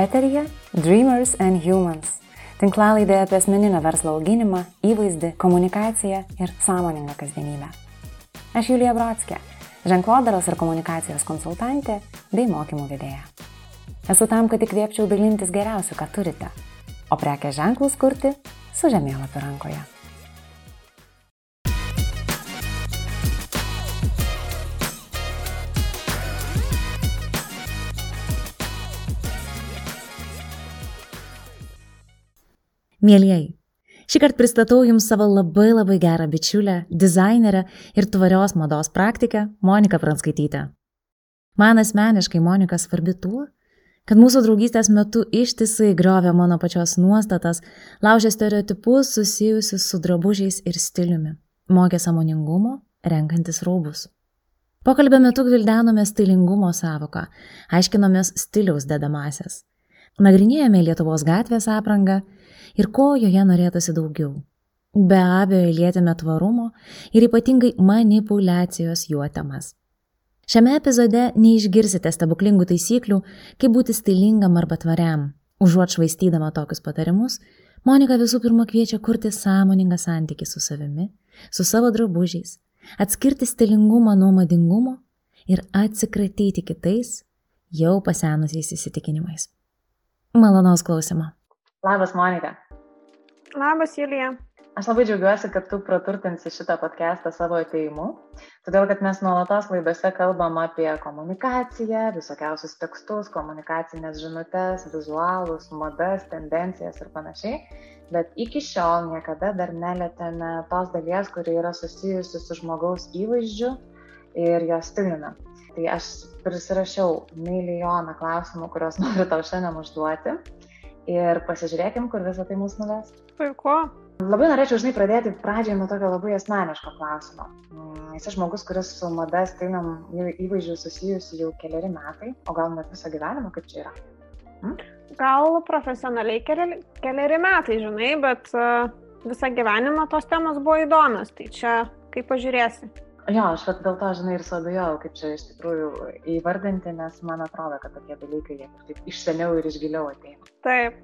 Eterija Dreamers and Humans. Tinklalaidė apie asmeninio verslo auginimą, įvaizdį, komunikaciją ir sąmoningą kasdienybę. Aš Julija Brodskė, ženklodaros ir komunikacijos konsultantė bei mokymų vedėja. Esu tam, kad įkvėpčiau dalintis geriausiu, ką turite, o prekės ženklus kurti su žemėlapiu rankoje. Mėlyjei, šį kartą pristatau Jums savo labai labai gerą bičiulę, dizainerę ir tvarios mados praktikę Moniką Pranskaitytę. Man asmeniškai Monika svarbi tuo, kad mūsų draugystės metu ištisai griovė mano pačios nuostatas, laužė stereotipus susijusius su drabužiais ir stiliumi, mokė samoningumo, renkantis rūbus. Pokalbio metu gvildenome stilingumo savoką, aiškinomės stiliaus dedamasias. Nagrinėjome Lietuvos gatvės aprangą ir ko joje norėtųsi daugiau. Be abejo, lietėme tvarumo ir ypatingai manipulacijos juo temas. Šiame epizode neišgirsite stebuklingų taisyklių, kaip būti stilingam arba tvariam. Užuot švaistydama tokius patarimus, Monika visų pirma kviečia kurti sąmoningą santykį su savimi, su savo drabužiais, atskirti stilingumą nuo madingumo ir atsikratyti kitais, jau pasenusiais įsitikinimais. Malonaus klausimą. Labas, Monika. Labas, Julija. Aš labai džiaugiuosi, kad tu praturtinsi šitą podcastą savo ateimu, todėl kad mes nuolatos laidose kalbam apie komunikaciją, visokiausius tekstus, komunikacinės žinutės, vizualus, madas, tendencijas ir panašiai, bet iki šiol niekada dar nelėtėme tos dalies, kuri yra susijusi su žmogaus įvaizdžiu ir jo stiliumi. Tai aš prisirašiau milijoną klausimų, kuriuos noriu tau šiandien užduoti ir pasižiūrėkim, kur visą tai mus nuves. Puiku. Labai norėčiau, žinai, pradėti pradžiai nuo tokio labai asmeniško klausimo. Mm, esi žmogus, kuris su mada stilium įvaizdžiu susijusi jau keliari metai, o gal net visą gyvenimą, kaip čia yra? Hmm? Gal profesionaliai keli, keliari metai, žinai, bet uh, visą gyvenimą tos temos buvo įdomios, tai čia kaip pažiūrėsi. Jo, aš vat, dėl to, žinai, ir suabejojau, kaip čia iš tikrųjų įvardinti, nes man atrodo, kad tokie dalykai jie taip iš seniau ir iš giliau ateina. Taip.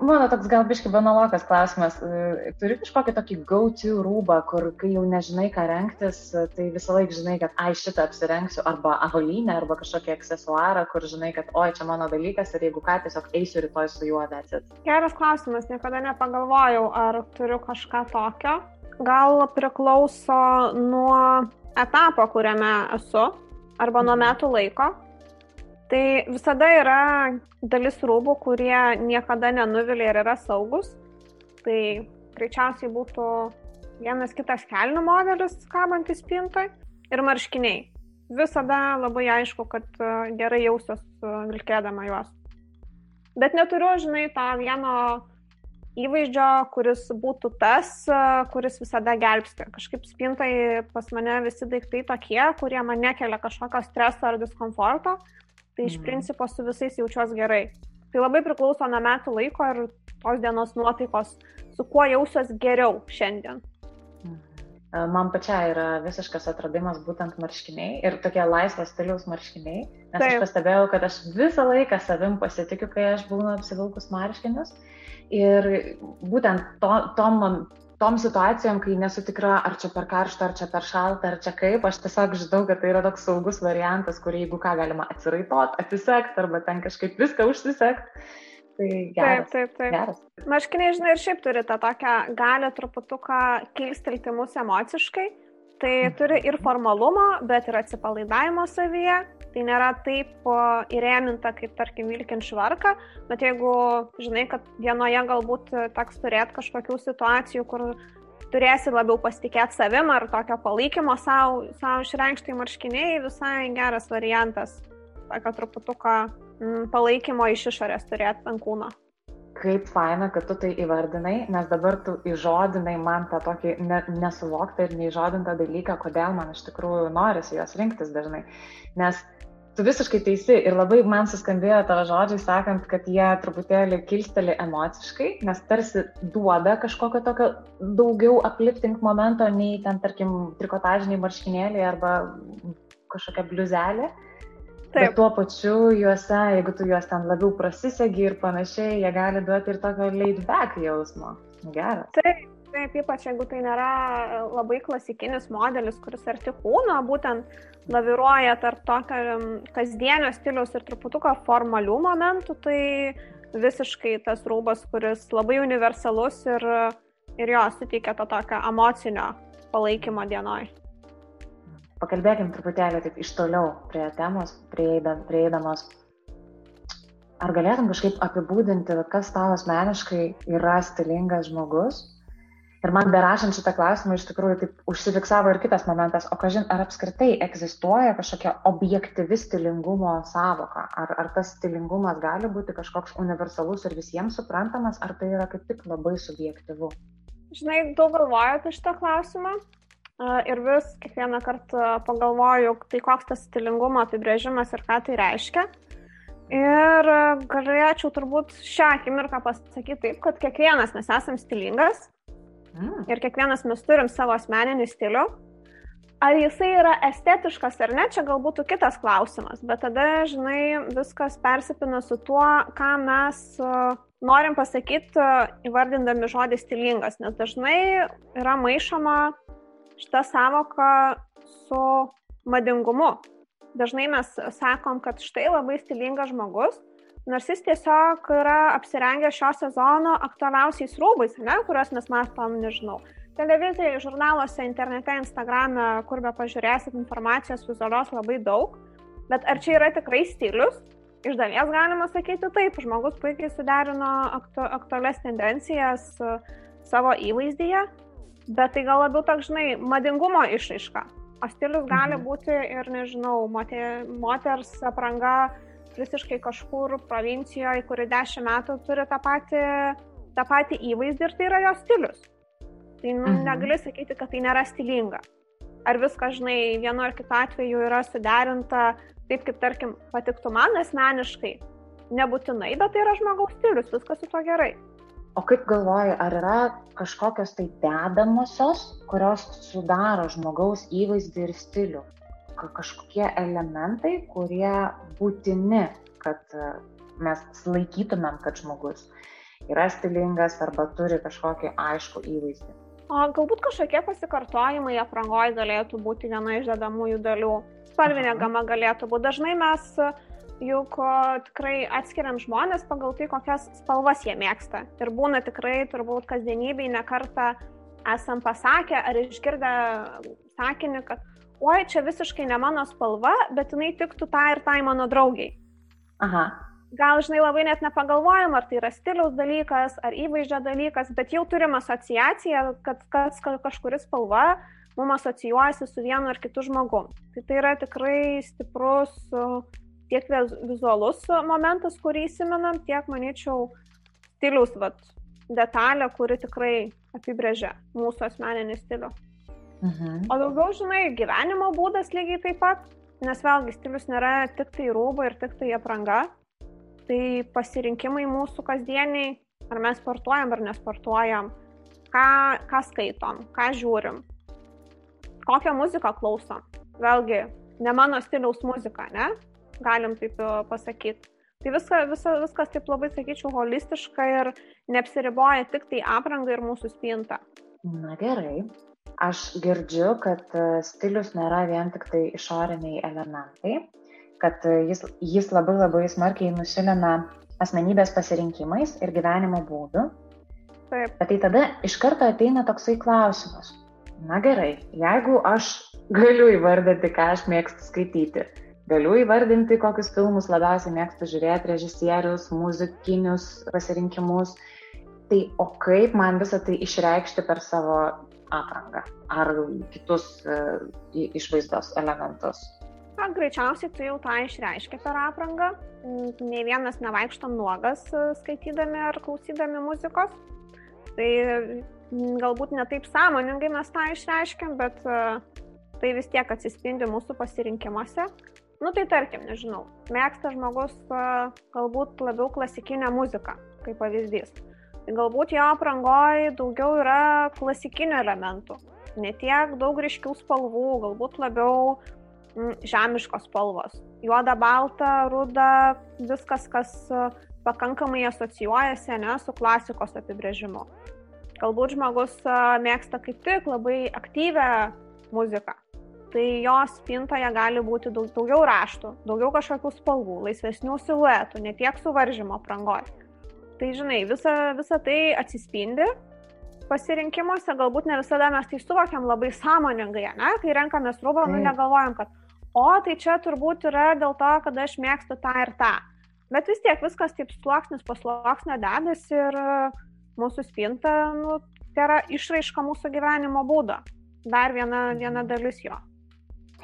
Mano toks gal biški banalokas klausimas. E, turi kažkokį tokį go-to rūbą, kur kai jau nežinai, ką renktis, tai visą laiką žinai, kad ai šitą apsirengsiu, arba avalynę, arba kažkokį aksesuarą, kur žinai, kad oi čia mano dalykas ir jeigu ką, tiesiog eisiu rytoj su juo dėsit. Geras klausimas, niekada nepagalvojau, ar turiu kažką tokio gal priklauso nuo etapo, kuriame esu, arba nuo metų laiko. Tai visada yra dalis rūbų, kurie niekada nenuvilia ir yra saugus. Tai greičiausiai būtų vienas kitas kelnių modelis, kabantis spintoj ir marškiniai. Visada labai aišku, kad e, gerai jausiuos e, vilkėdama juos. Bet neturiu, žinai, tą vieno įvaizdžio, kuris būtų tas, kuris visada gelbsti. Kažkaip spintai pas mane visi daiktai tokie, kurie man nekelia kažkokio streso ar diskomforto, tai iš mm. principo su visais jaučiuosi gerai. Tai labai priklauso nuo metų laiko ir tos dienos nuotaikos, su kuo jausiuosi geriau šiandien. Mhm. Man pačiai yra visiškas atradimas būtent marškiniai ir tokie laisvas stiliaus marškiniai, nes Taip. aš pastebėjau, kad aš visą laiką savim pasitikiu, kai aš būnu apsivilkus marškinius Ir būtent to, tom, tom situacijom, kai nesu tikra, ar čia per karštą, ar čia per šaltą, ar čia kaip, aš tiesiog žinau, kad tai yra toks saugus variantas, kurį jeigu ką galima atsiraitot, atsisekti arba ten kažkaip viską užsisekti. Tai geras. Taip, taip, taip. Geras. Marškiniai, žinai, ir šiaip turi tą tokią galę truputuką kilstelti mus emociškai. Tai turi ir formalumo, bet ir atsipalaidavimo savyje. Tai nėra taip įrėminta, kaip tarkim vilkint švarką, bet jeigu žinai, kad dienoje galbūt teks turėti kažkokių situacijų, kur turėsi labiau pasitikėti savim ar tokio palaikymo savo, savo išreikštai marškiniai, visai geras variantas. Tokio truputuką mm, palaikymo iš išorės turėti ant kūno kaip faina, kad tu tai įvardinai, nes dabar tu įžodinai man tą tokį ne, nesuvoktą ir neįžodintą dalyką, kodėl man iš tikrųjų norisi jos rinktis dažnai. Nes tu visiškai teisi ir labai man suskambėjo tavo žodžiai, sakant, kad jie truputėlį kilsteli emociškai, nes tarsi duoda kažkokio tokio daugiau uplifting momento nei ten, tarkim, trikotažiniai marškinėliai arba kažkokia bliuzelė. Taip. Bet tuo pačiu juose, jeigu tu juos ten labiau prasisegi ir panašiai, jie gali duoti ir tokio laid back jausmo. Geras. Taip, taip, ypač jeigu tai nėra e, labai klasikinis modelis, kuris arti kūno, būtent laviruoja tarp tokio kasdienio stiliaus ir truputuko formalių momentų, tai visiškai tas rūbas, kuris labai universalus ir, ir jo suteikia to tokio emocinio palaikymo dienoj pakalbėkim truputėlį taip iš toliau prie temos, prieidamos. Ar galėtum kažkaip apibūdinti, kas tavo asmeniškai yra stilingas žmogus? Ir man berašant šitą klausimą iš tikrųjų taip užsifiksavo ir kitas momentas, o kažin, ar apskritai egzistuoja kažkokia objektyvi stilingumo savoka? Ar, ar tas stilingumas gali būti kažkoks universalus ir visiems suprantamas, ar tai yra kaip tik labai subjektivu? Žinai, daug galvoju apie šitą klausimą ir vis kiekvieną kartą pagalvoju, tai koks tas stilingumo apibrėžimas ir ką tai reiškia. Ir galėčiau turbūt šią akimirką pasakyti taip, kad kiekvienas mes esam stilingas mm. ir kiekvienas mes turim savo asmeninį stilių. Ar jisai yra estetiškas ar ne, čia galbūt kitas klausimas, bet tada, žinai, viskas persipina su tuo, ką mes norim pasakyti įvardindami žodį stilingas, nes dažnai yra maišoma šita savoka su madingumu. Dažnai mes sakom, kad štai labai stilingas žmogus, nors jis tiesiog yra apsirengęs šio sezono aktualiausiais rūbais, ne, kuriuos mes matom, nežinau, televizijoje, žurnaluose, internete, Instagrame, kur be pažiūrėsit informacijos vizualios labai daug. Bet ar čia yra tikrai stilius? Iš dalies galima sakyti taip, žmogus puikiai suderino aktu, aktualias tendencijas savo įvaizdyje, bet tai gal labiau toks, žinai, madingumo išaiška. O stilius gali mhm. būti ir, nežinau, moter, moters apranga visiškai kažkur provincijoje, kuri dešimt metų turi tą patį, tą patį įvaizdį ir tai yra jos stilius. Tai nu, mhm. negali sakyti, kad tai nėra stilinga. Ar viskas, žinai, vienu ar kitu atveju yra suderinta taip, kaip, tarkim, patiktų man asmeniškai. Nebūtinai, bet tai yra žmogaus stilius, viskas su to gerai. O kaip galvoji, ar yra kažkokios tai dedamosios, kurios sudaro žmogaus įvaizdį ir stilių? Kažkokie elementai, kurie būtini, kad e, mes laikytumėm, kad žmogus yra stilingas arba turi kažkokį aišku įvaizdį. O galbūt kažkokie pasikartojimai aprangoje galėtų būti viena iš dedamųjų dalių. Spalvinė gama galėtų būti. Dažnai mes juk tikrai atskiriam žmonės pagal tai, kokias spalvas jie mėgsta. Ir būna tikrai turbūt kasdienybėj nekartą esam pasakę ar išgirdę sakinį, kad oi, čia visiškai ne mano spalva, bet jinai tiktų tai ir tai mano draugiai. Aha. Gal, žinai, labai net nepagalvojam, ar tai yra stiliaus dalykas, ar įvaizdžio dalykas, bet jau turim asociaciją, kad kas kažkuris spalva mums asocijuojasi su vienu ar kitu žmogu. Tai tai yra tikrai stiprus tiek vizualus momentas, kurį įsimenam, tiek, manyčiau, stiliaus vat, detalė, kuri tikrai apibrėžia mūsų asmeninį stilių. Mhm. O daugiau, žinai, gyvenimo būdas lygiai taip pat, nes vėlgi stilius nėra tik tai rūbai ir tik tai apranga, tai pasirinkimai mūsų kasdieniai, ar mes sportuojam ar nesportuojam, ką, ką skaitom, ką žiūrim, kokią muziką klausom. Vėlgi, ne mano stiliaus muzika, ne? Galim taip e, pasakyti. Tai viska, visa, viskas taip labai, sakyčiau, holistiška ir neapsiriboja tik tai apranga ir mūsų spinta. Na gerai. Aš girdžiu, kad e, stilius nėra vien tik tai išoriniai elementai, kad e, jis, jis labai labai smarkiai nusilina asmenybės pasirinkimais ir gyvenimo būdu. Taip. Bet tai tada iš karto ateina toksai klausimas. Na gerai, jeigu aš galiu įvardinti, ką aš mėgstu skaityti, Galiu įvardinti, kokius filmus labiausiai mėgstu žiūrėti, režisierius, muzikinius pasirinkimus. Tai o kaip man visą tai išreikšti per savo aprangą ar kitus uh, išvaizdos elementus? Na, greičiausiai tu jau tą išreiškia per aprangą. Ne vienas nevaikštam nuogas e, skaitydami ar klausydami muzikos. Tai galbūt ne taip sąmoningai mes tą išreiškiam, bet uh, tai vis tiek atsispindi mūsų pasirinkimuose. Nu tai tarkim, nežinau, mėgsta žmogus galbūt labiau klasikinę muziką, kaip pavyzdys. Tai galbūt jo aprangoje daugiau yra klasikinių elementų, ne tiek daug ryškių spalvų, galbūt labiau žemiškos spalvos. juoda, balta, ruda, viskas, kas pakankamai asocijuojasi ne su klasikos apibrėžimu. Galbūt žmogus mėgsta kaip tik labai aktyvę muziką. Tai jos spintoje gali būti daug, daugiau raštų, daugiau kažkokių spalvų, laisvesnių siluetų, ne tiek suvaržymo prangoj. Tai žinai, visa, visa tai atsispindi pasirinkimuose, galbūt ne visada mes tai suvokiam labai sąmoningai, ne? kai renkamės rūbą, nu negalvojam, kad o tai čia turbūt yra dėl to, kad aš mėgstu tą ir tą. Bet vis tiek viskas taip sluoksnis po sluoksnio dedasi ir mūsų spinta, nu, tai yra išraiška mūsų gyvenimo būdo. Dar viena, viena dalis jo.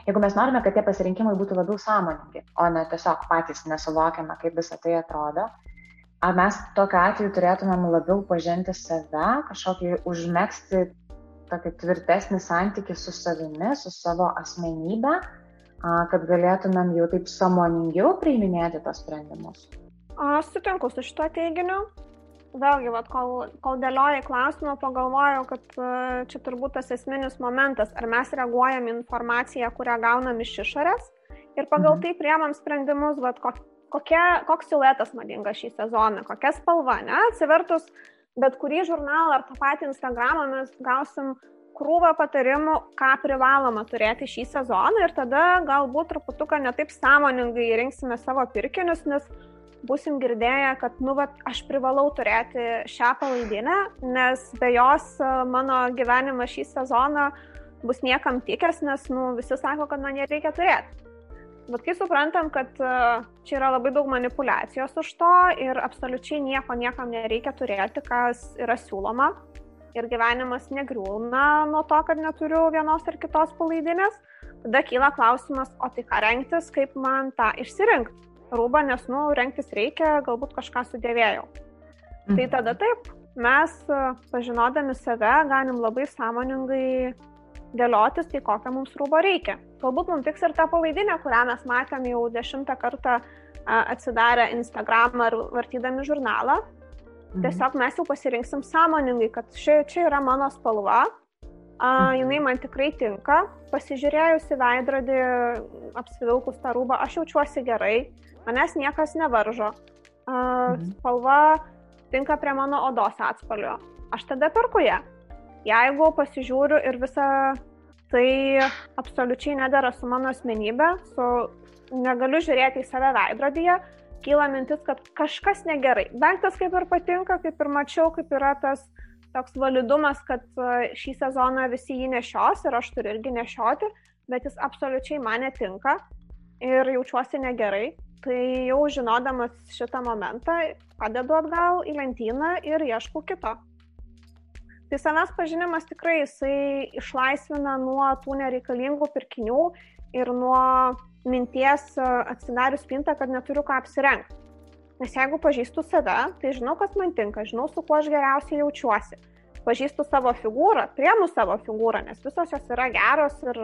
Jeigu mes norime, kad tie pasirinkimai būtų labiau sąmoningi, o ne tiesiog patys nesuvokiame, kaip visą tai atrodo, ar mes tokiu atveju turėtumėm labiau pažinti save, kažkokį užmėgsti tokį tvirtesnį santykį su savimi, su savo asmenybę, kad galėtumėm jau taip samoningiau priiminėti tos sprendimus? Aš sutinku su šituo teiginiu. Vėlgi, vat, kol, kol dėliojai klausimą, pagalvojau, kad čia turbūt tas esminis momentas, ar mes reaguojam informaciją, kurią gaunam iš išorės ir pagal mhm. tai priemam sprendimus, vat, kokia, koks siluetas madingas šį sezoną, kokia spalva, ne? Atsivertus bet kurį žurnalą ar tą patį Instagramą mes gausim krūvą patarimų, ką privaloma turėti šį sezoną ir tada galbūt truputuką netaip sąmoningai rinksime savo pirkinius, nes busim girdėję, kad, nu, va, aš privalau turėti šią palaidinę, nes be jos e, mano gyvenimas šį sezoną bus niekam tikęs, nes, nu, visi sako, kad man ją reikia turėti. Bet kai suprantam, kad e, čia yra labai daug manipulacijos už to ir absoliučiai nieko niekam nereikia turėti, kas yra siūloma, ir gyvenimas negriūna nuo to, kad neturiu vienos ar kitos palaidinės, tada kyla klausimas, o tai ką rengtis, kaip man tą išsirinkti. Rūbą, nes, nu, rengtis reikia, galbūt kažką sudėvėjau. Tai mhm. Tai tada taip, mes, pažinodami save, galim labai sąmoningai dėliotis, tai kokią mums rūbo reikia. Galbūt mums tiks ir ta palaidinė, kurią mes matėm jau dešimtą kartą atsidarę Instagram ar vartydami žurnalą, Mhm. Tiesiog mes jau pasirinksim sąmoningai, kad čia, čia yra mano spalva, a, mhm. jinai man tikrai tinka, pasižiūrėjusi veidrodį, apsivilkus tą rūbą, aš jaučiuosi gerai, manęs niekas nevaržo. Mhm. spalva tinka prie mano odos atspalvio. Aš tada perku ją. Jeigu pasižiūriu ir visa tai absoliučiai nedara su mano asmenybė, su negaliu žiūrėti į save veidrodyje, kyla mintis, kad kažkas negerai. Daiktas kaip ir patinka, kaip ir mačiau, kaip yra tas toks validumas, kad šį sezoną visi jį nešios ir aš turiu irgi nešioti, bet jis absoliučiai man netinka ir jaučiuosi negerai. Tai jau žinodamas šitą momentą, padedu atgal į lentyną ir ieškau kito. Tai savęs pažinimas tikrai jisai išlaisvina nuo tų nereikalingų pirkinių ir nuo minties e, atsidarius spintą, kad neturiu ką apsirengti. Nes jeigu pažįstu save, tai žinau, kas man tinka, žinau, su kuo aš geriausiai jaučiuosi. Pažįstu savo figūrą, priemu savo figūrą, nes visos jos yra geros ir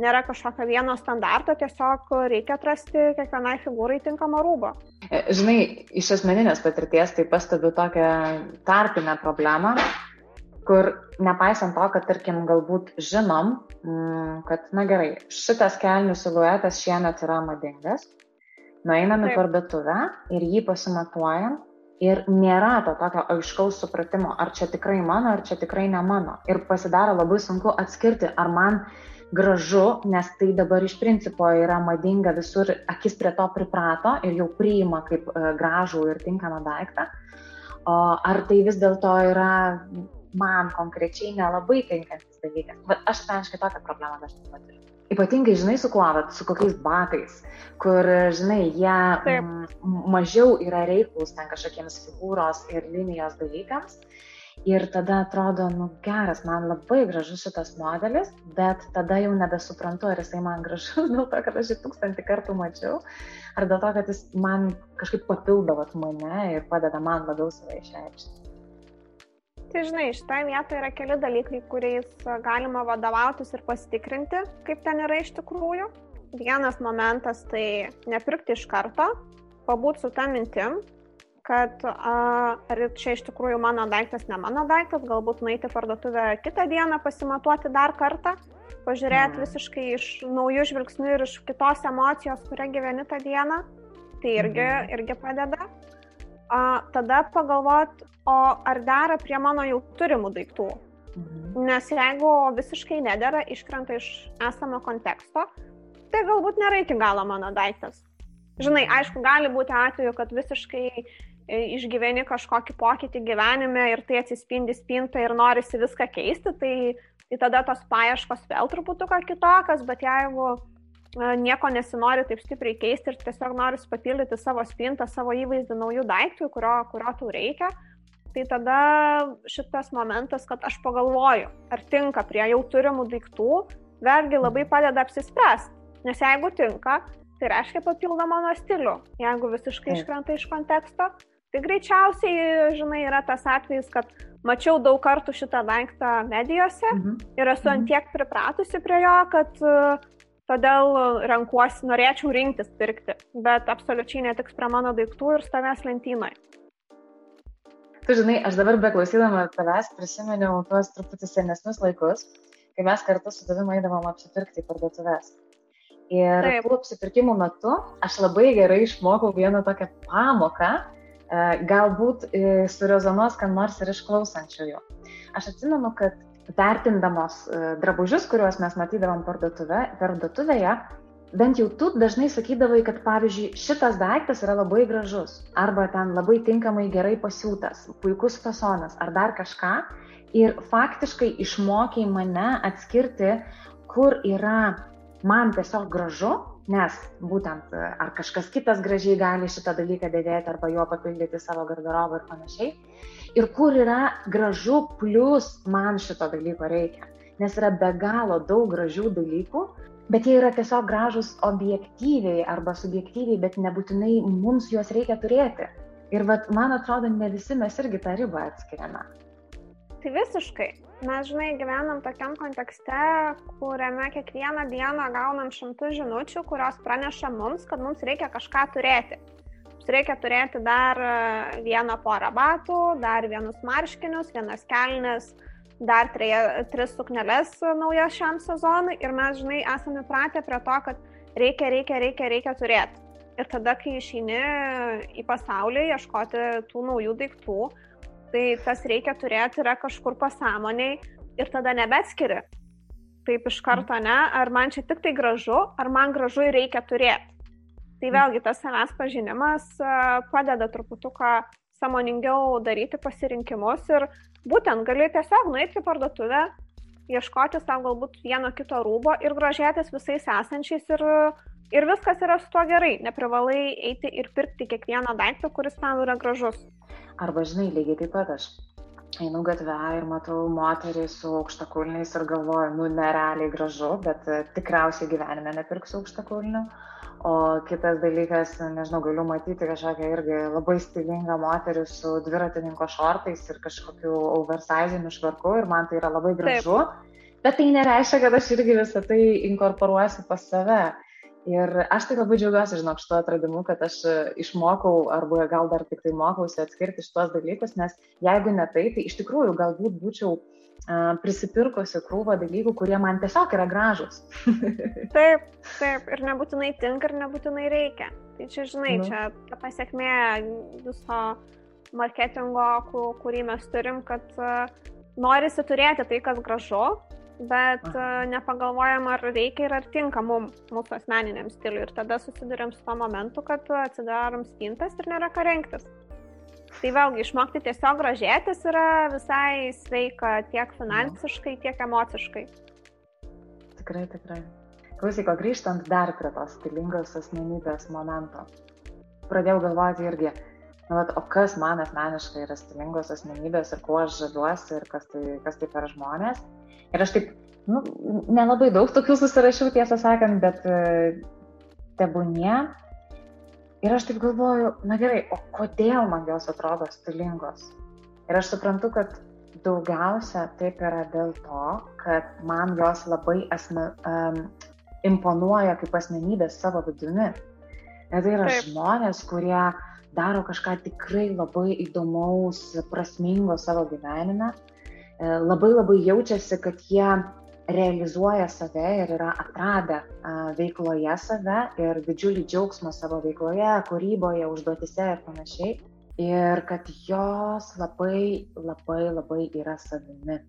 nėra kažkokio vieno standarto, tiesiog reikia atrasti kiekvienai figūrai tinkamą rūbą. E, žinai, iš asmeninės patirties tai pastebiu tokią tarpinę problemą, kur nepaisant to, kad tarkim galbūt žinom, mm, kad, na gerai, šitas kelnių siluetas šiemet yra madingas, nueinam į parduotuvę ir jį pasimatuojam ir nėra to tokio aiškaus supratimo, ar čia tikrai mano, ar čia tikrai ne mano. Ir pasidaro labai sunku atskirti, ar man gražu, nes tai dabar iš principo yra madinga visur, akis prie to priprato ir jau priima kaip uh, gražų ir tinkamą daiktą. O ar tai vis dėlto yra man konkrečiai nelabai tinkantis dalykas. Bet aš asmeniškai tokią problemą dažnai patiriu. Ypatingai, žinai, su kuo, vat, su kokiais batais, kur, žinai, jie m, mažiau yra reiklus ten kažkokiems figūros ir linijos dalykams. Ir tada atrodo, nu geras, man labai gražus šitas modelis, bet tada jau nebesuprantu, ar jisai man gražus dėl to, kad aš jį tūkstantį kartų mačiau, ar dėl to, kad jis man kažkaip papildavo mane ir padeda man labiau save išreikšti. Tai žinai, šitoje vietoje yra keli dalykai, kuriais galima vadovautis ir pasitikrinti, kaip ten yra iš tikrųjų. Vienas momentas tai nepirkti iš karto, pabūt su tą mintim, kad a, ar čia iš tikrųjų mano daiktas, ne mano daiktas, galbūt nueiti parduotuvę kitą dieną, pasimatuoti dar kartą, pažiūrėti mm. visiškai iš naujų žvilgsnių ir iš kitos emocijos, kurią gyveni tą dieną, tai irgi, mm. irgi padeda. A, tada pagalvot, o ar dera prie mano jau turimų daiktų. Mhm. Nes jeigu visiškai nedėra, iškrenta iš esamo konteksto, tai galbūt nėra iki galo mano daiktas. Žinai, mhm. aišku, gali būti atveju, kad visiškai išgyveni kažkokį pokytį gyvenime ir tai atsispindi spintą ir norisi viską keisti, tai, tai tada tos paieškos vėl truputuką kitokios, bet jeigu e, nieko nesinori taip stipriai keisti ir tiesiog nori papildyti savo spintą, savo įvaizdį naujų daiktų, kurio, kurio tau reikia, tai tada šitas momentas, kad aš pagalvoju, ar tinka prie jau turimų daiktų, vėlgi labai padeda apsispręsti. Nes jeigu tinka, tai reiškia papildo mano stilių. Jeigu visiškai iškrenta iš konteksto, tai greičiausiai, žinai, yra tas atvejis, kad mačiau daug kartų šitą daiktą medijose mhm. ir esu ant mhm. tiek pripratusi prie jo, kad uh, todėl renkuosi, norėčiau rinktis pirkti, bet absoliučiai netiks prie mano daiktų ir stovės lentynoje. Tu žinai, aš dabar beklausydama tavęs prisiminiau tuos truputį senesnius laikus, kai mes kartu su tavimi eidavom apsipirkti į parduotuvės. Ir Taip. tų apsipirkimų metu aš labai gerai išmokau vieną tokią pamoką, galbūt e, surezonuos, kam nors ir išklausančiųjų. Aš atsimenu, kad vertindamos e, drabužius, kuriuos mes matydavom parduotuvė, parduotuvėje, bent jau tu dažnai sakydavai, kad pavyzdžiui šitas daiktas yra labai gražus, arba ten labai tinkamai gerai pasiūtas, puikus fasonas, ar dar kažką. Ir faktiškai išmokiai mane atskirti, kur yra man tiesiog gražu, nes būtent ar kažkas kitas gražiai gali šitą dalyką dėvėti arba jo papildyti savo garderobą ir panašiai. Ir kur yra gražu, plus man šito dalyko reikia. Nes yra be galo daug gražių dalykų, bet jie yra tiesiog gražus objektyviai arba subjektyviai, bet nebūtinai mums juos reikia turėti. Ir vat, man atrodo, ne visi mes irgi tą ribą atskiriame. Tai visiškai. Mes, žinai, gyvenam tokiam kontekste, kuriame kiekvieną dieną gaunam šimtus žinučių, kurios praneša mums, kad mums reikia kažką turėti. Mums reikia turėti dar vieną porą batų, dar vienus marškinius, vienas kelnes, dar treja, tris sukneles naujas šiam sezonui ir mes, žinai, esame pratę prie to, kad reikia, reikia, reikia, reikia turėti. Ir tada, kai išeini į pasaulį ieškoti tų naujų daiktų, tai tas reikia turėti yra kažkur pasąmoniai ir tada nebetskiri. Taip iš karto ne, ar man čia tik tai gražu, ar man gražu ir reikia turėti. Tai vėlgi tas savęs pažinimas padeda truputuką samoningiau daryti pasirinkimus ir būtent gali tiesiog nueiti į parduotuvę, ieškoti savo galbūt vieno kito rūbo ir grožėtis visais esančiais ir, ir viskas yra su tuo gerai. Neprivalai eiti ir pirkti kiekvieną daiktą, kuris tau yra gražus. Arba žinai, lygiai taip pat aš einu gatvę ir matau moterį su aukštakulniais ir galvoju, nu, nerealiai gražu, bet tikriausiai gyvenime nepirksiu aukštakulnių. O kitas dalykas, nežinau, galiu matyti kažkokią irgi labai stilingą moterį su dviratininko šortais ir kažkokiu oversiziniu švarku ir man tai yra labai gražu. Taip. Bet tai nereiškia, kad aš irgi visą tai inkorporuosiu pas save. Ir aš tai labai džiaugiuosi, žinok, šituo atradimu, kad aš išmokau, arba gal dar tik tai mokausi atskirti šitos dalykus, nes jeigu ne tai, tai iš tikrųjų galbūt būčiau prisipirkusi krūvą dalykų, kurie man tiesiog yra gražus. taip, taip, ir nebūtinai tinka, ir nebūtinai reikia. Tai čia, žinai, nu. čia ta pasiekmė viso marketingo, kurį mes turim, kad norisi turėti tai, kas gražu, bet Aha. nepagalvojam, ar reikia ir ar tinka mums, mūsų asmeniniam stiliui. Ir tada susidurėm su to momentu, kad atsidarom spintas ir nėra ką rinktis. Tai vėlgi išmokti tiesiog grožėtis yra visai sveika tiek finansiškai, tiek emociškai. Tikrai, tikrai. Klausyk, o grįžtant dar prie tos stilingos asmenybės momento. Pradėjau galvoti irgi, nu, vat, o kas man asmeniškai yra stilingos asmenybės ir kuo aš žaviuosi ir kas tai, kas tai per žmonės. Ir aš taip, nu, nelabai daug tokių susirašiau, tiesą sakant, bet e, tebūnie Ir aš taip galvoju, na gerai, o kodėl man jos atrodo stilingos? Ir aš suprantu, kad daugiausia taip yra dėl to, kad man jos labai asme, um, imponuoja kaip asmenybės savo vidumi. Ir tai yra taip. žmonės, kurie daro kažką tikrai labai įdomaus, prasmingo savo gyvenime. E, labai labai jaučiasi, kad jie realizuoja save ir yra atradę veikloje save ir didžiulį džiaugsmą savo veikloje, kūryboje, užduotise ir panašiai. Ir kad jos labai, labai, labai yra savimi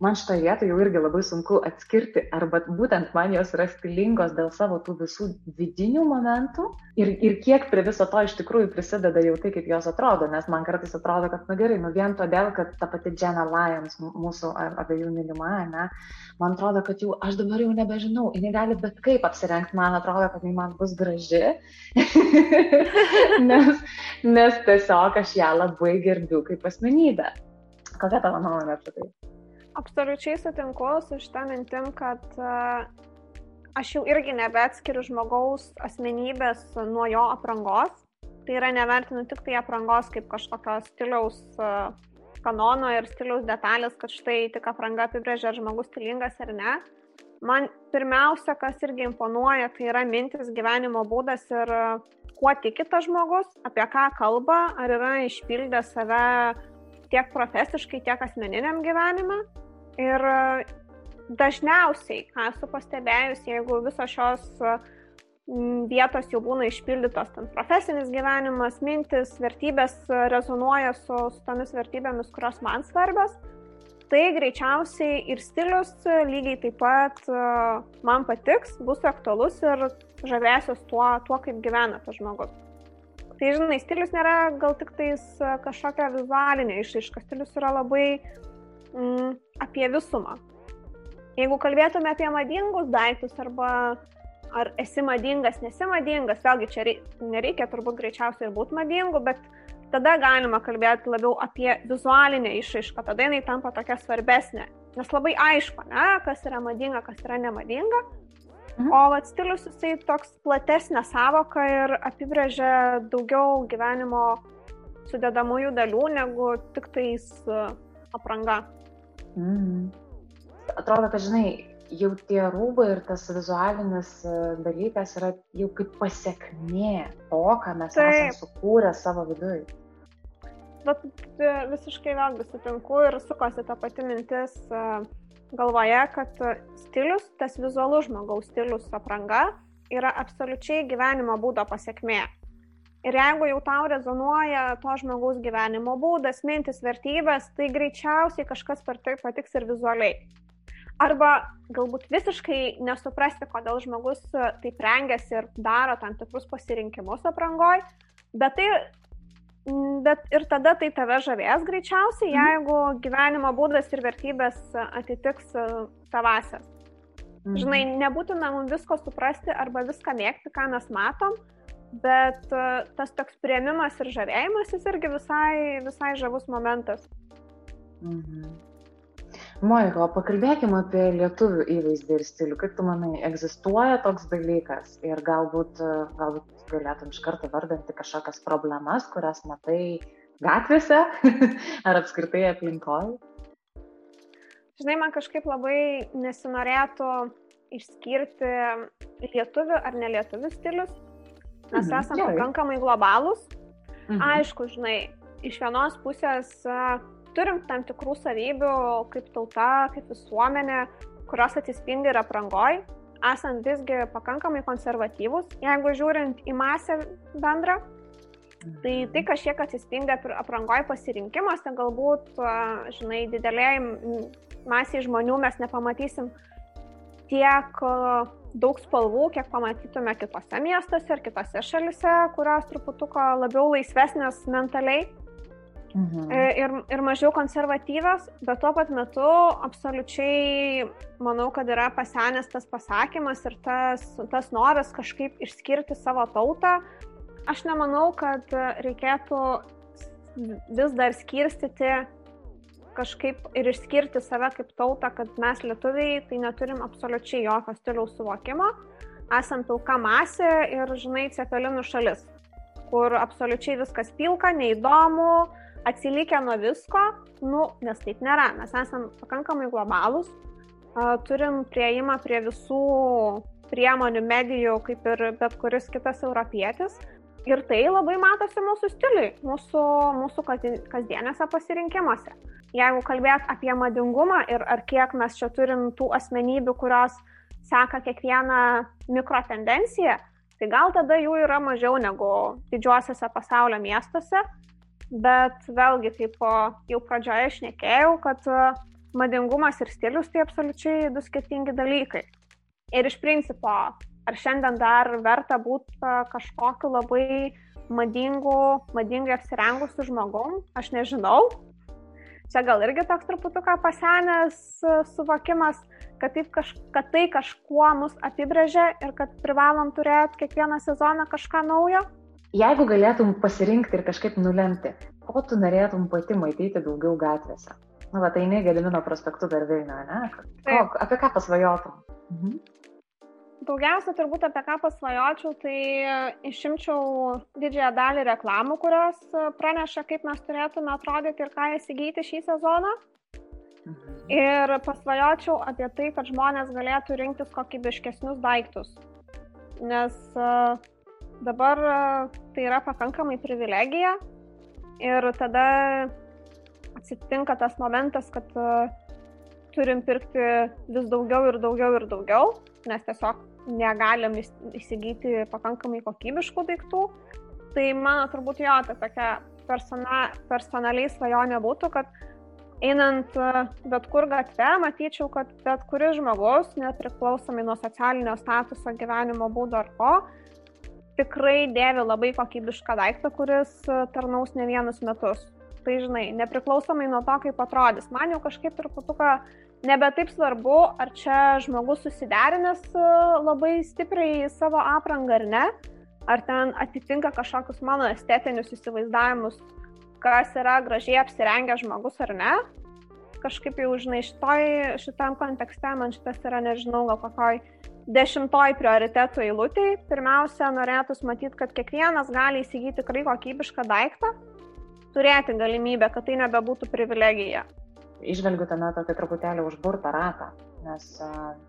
man šitoje vietoje jau irgi labai sunku atskirti, arba būtent man jos yra stilingos dėl savo tų visų vidinių momentų ir, ir kiek prie viso to iš tikrųjų prisideda jau tai, kaip jos atrodo, nes man kartais atrodo, kad, na gerai, nu vien todėl, kad ta pati Jenna Lyons, mūsų abiejų mylima, ne, man atrodo, kad jau aš dabar jau nebežinau, jinai gali bet kaip apsirengti, man atrodo, kad jinai man bus graži, nes, nes tiesiog aš ją labai gerbiu kaip asmenybę. Kokia tavo nuomonė apie tai? Absoliučiai sutinku su šitą mintim, kad uh, aš jau irgi nebeatskiriu žmogaus asmenybės nuo jo aprangos. Tai yra nevertinu tik tai aprangos kaip kažkokio stiliaus uh, kanono ir stiliaus detalės, kad štai tik apranga apibrėžia, ar žmogus stilingas ar ne. Man pirmiausia, kas irgi imponuoja, tai yra mintis, gyvenimo būdas ir uh, kuo tiki tas žmogus, apie ką kalba, ar yra išpildęs save tiek profesiškai, tiek asmeniniam gyvenime. Ir e, dažniausiai, ką esu pastebėjus, jeigu visos šios vietos jau būna išpildytos, ten profesinis gyvenimas, mintis, vertybės rezonuoja su, su tomis vertybėmis, kurios man svarbios, tai greičiausiai ir stilius lygiai taip pat e, man patiks, bus aktualus ir žavėsios tuo, tuo kaip gyvena tas žmogus. Tai žinai, stilius nėra gal tik tais e, kažkokia vizualinė išaiška, stilius yra labai mm, apie visumą. Jeigu kalbėtume apie madingus daiktus arba ar esi madingas, nesi madingas, vėlgi čia nereikia turbūt greičiausiai ir būti madingu, bet tada galima kalbėti labiau apie vizualinę išraišką, tada jinai tampa tokia svarbesnė. Nes labai aišku, ne, kas yra madinga, kas yra nemadinga. Mhm. O vat stilius jisai toks platesnė savoka ir apibrėžia daugiau gyvenimo sudėdamųjų dalių negu tik tais apranga. Mm. Atrodo, kad žinai, jau tie rūbai ir tas vizualinis e, dalykas yra jau kaip pasiekmė to, ką mes Taip. esame sukūrę savo viduje. Bet visiškai vėlgi sutinku ir sukosi ta pati mintis e, galvoje, kad stilius, tas vizualus žmogaus stilius apranga yra absoliučiai gyvenimo būdo pasiekmė. Ir jeigu jau tau rezonuoja to žmogaus gyvenimo būdas, mintis, vertybės, tai greičiausiai kažkas per tai patiks ir vizualiai. Arba galbūt visiškai nesuprasti, kodėl žmogus taip rengiasi ir daro tam tikrus pasirinkimus aprangoj, bet, tai, bet ir tada tai tave žavės greičiausiai, mhm. jeigu gyvenimo būdas ir vertybės atitiks tavasias. Mhm. Žinai, nebūtina mums visko suprasti arba viską mėgti, ką mes matom, bet e, tas toks prieimimas ir žavėjimas jis irgi visai, visai žavus momentas. Mhm. Monika, pakalbėkime apie lietuvių įvaizdį ir stilių. Kaip tu manai, egzistuoja toks dalykas ir galbūt, e, galbūt galėtum iš karto vardinti kažkokias problemas, kurias matai gatvėse ar apskritai aplinkoje? Žinai, man kažkaip labai nesinorėtų išskirti lietuvių ar nelietuvių stilius, Mes mhm. esame pakankamai globalūs. Mhm. Aišku, žinai, iš vienos pusės turim tam tikrų savybių kaip tauta, kaip visuomenė, kurios atsispindi ir aprangoj, esant visgi pakankamai konservatyvus, jeigu žiūrint į masę bendrą. Tai tai kažkiek atsispindi aprangoj pasirinkimuose, galbūt, žinai, dideliai masiai žmonių mes nepamatysim tiek daug spalvų, kiek pamatytume kitose miestuose ir kitose šalise, kurios truputuko labiau laisvesnės mentaliai. Mhm. E, ir, ir mažiau konservatyvios, bet tuo pat metu absoliučiai manau, kad yra pasenęs tas pasakymas ir tas, tas noras kažkaip išskirti savo tautą. Aš nemanau, kad reikėtų vis dar skirstyti kažkaip ir išskirti save kaip tautą, kad mes lietuviai tai neturim absoliučiai jokio stiliaus suvokimo. Esam pilka masė ir, žinai, cepelinų šalis, kur absoliučiai viskas pilka, neįdomu, atsilikę nuo visko, nu, nes taip nėra. Mes esam pakankamai globalūs, turim prieimą prie visų priemonių, medijų, kaip ir bet kuris kitas europietis. Ir tai labai matosi mūsų stiliui, mūsų, mūsų kasdienėse pasirinkimuose. Jeigu kalbėt apie madingumą ir ar kiek mes čia turim tų asmenybių, kurios seka kiekvieną mikrotendenciją, tai gal tada jų yra mažiau negu didžiuosiuose pasaulio miestuose. Bet vėlgi, kaip jau pradžioje išnekėjau, kad madingumas ir stilius tai absoliučiai du skirtingi dalykai. Ir iš principo, ar šiandien dar verta būti kažkokiu labai madingu, madingai apsirengusiu žmogum, aš nežinau. Čia gal irgi toks truputuką pasenęs suvokimas, kad, kaž, kad tai kažkuo mus apibrėžia ir kad privalom turėti kiekvieną sezoną kažką naujo. Jeigu galėtum pasirinkti ir kažkaip nulemti, ko tu norėtum pati matyti daugiau gatvėse? Na, nu, va, tai ne Gedimino prospektų dar Vilniuje, ne? Ko, apie ką pasvajotum? Mhm. Daugiausia turbūt apie ką pasvajočiau, tai išimčiau didžiąją dalį reklamų, kurios praneša, kaip mes turėtume atrodyti ir ką įsigyti šį sezoną. Mhm. Ir pasvajočiau apie tai, kad žmonės galėtų rinktis kokybiškesnius daiktus. Nes dabar tai yra pakankamai privilegija ir tada atsitinka tas momentas, kad uh, turim pirkti vis daugiau ir daugiau ir daugiau, nes tiesiog negalim įsigyti pakankamai kokybiškų daiktų. Tai mano turbūt jo, ta tokia persona, personaliai svajonė būtų, kad einant e, bet kur gatve, matyčiau, kad bet kuris žmogus, nepriklausomai nuo socialinio statuso, gyvenimo būdo ar ko, tikrai dėvi labai kokybišką daiktą, kuris e, tarnaus ne vienus metus. Tai žinai, nepriklausomai nuo to, kaip atrodys. Man jau kažkaip truputuką nebe taip svarbu, ar čia žmogus susiderinęs e, labai stipriai savo aprangą ar ne, ar ten atitinka kažkokius mano estetinius įsivaizdavimus, kas yra gražiai apsirengęs žmogus ar ne. Kažkaip jau, žinai, šitoj, šitam kontekste man šitas yra, nežinau, gal kokioj dešimtoj prioritetų eilutėj. Pirmiausia, norėtųs matyti, kad kiekvienas gali įsigyti tikrai kokybišką daiktą, turėti galimybę, kad tai nebebūtų privilegija. Išvelgiu tame tokį truputėlį užburtą ratą, nes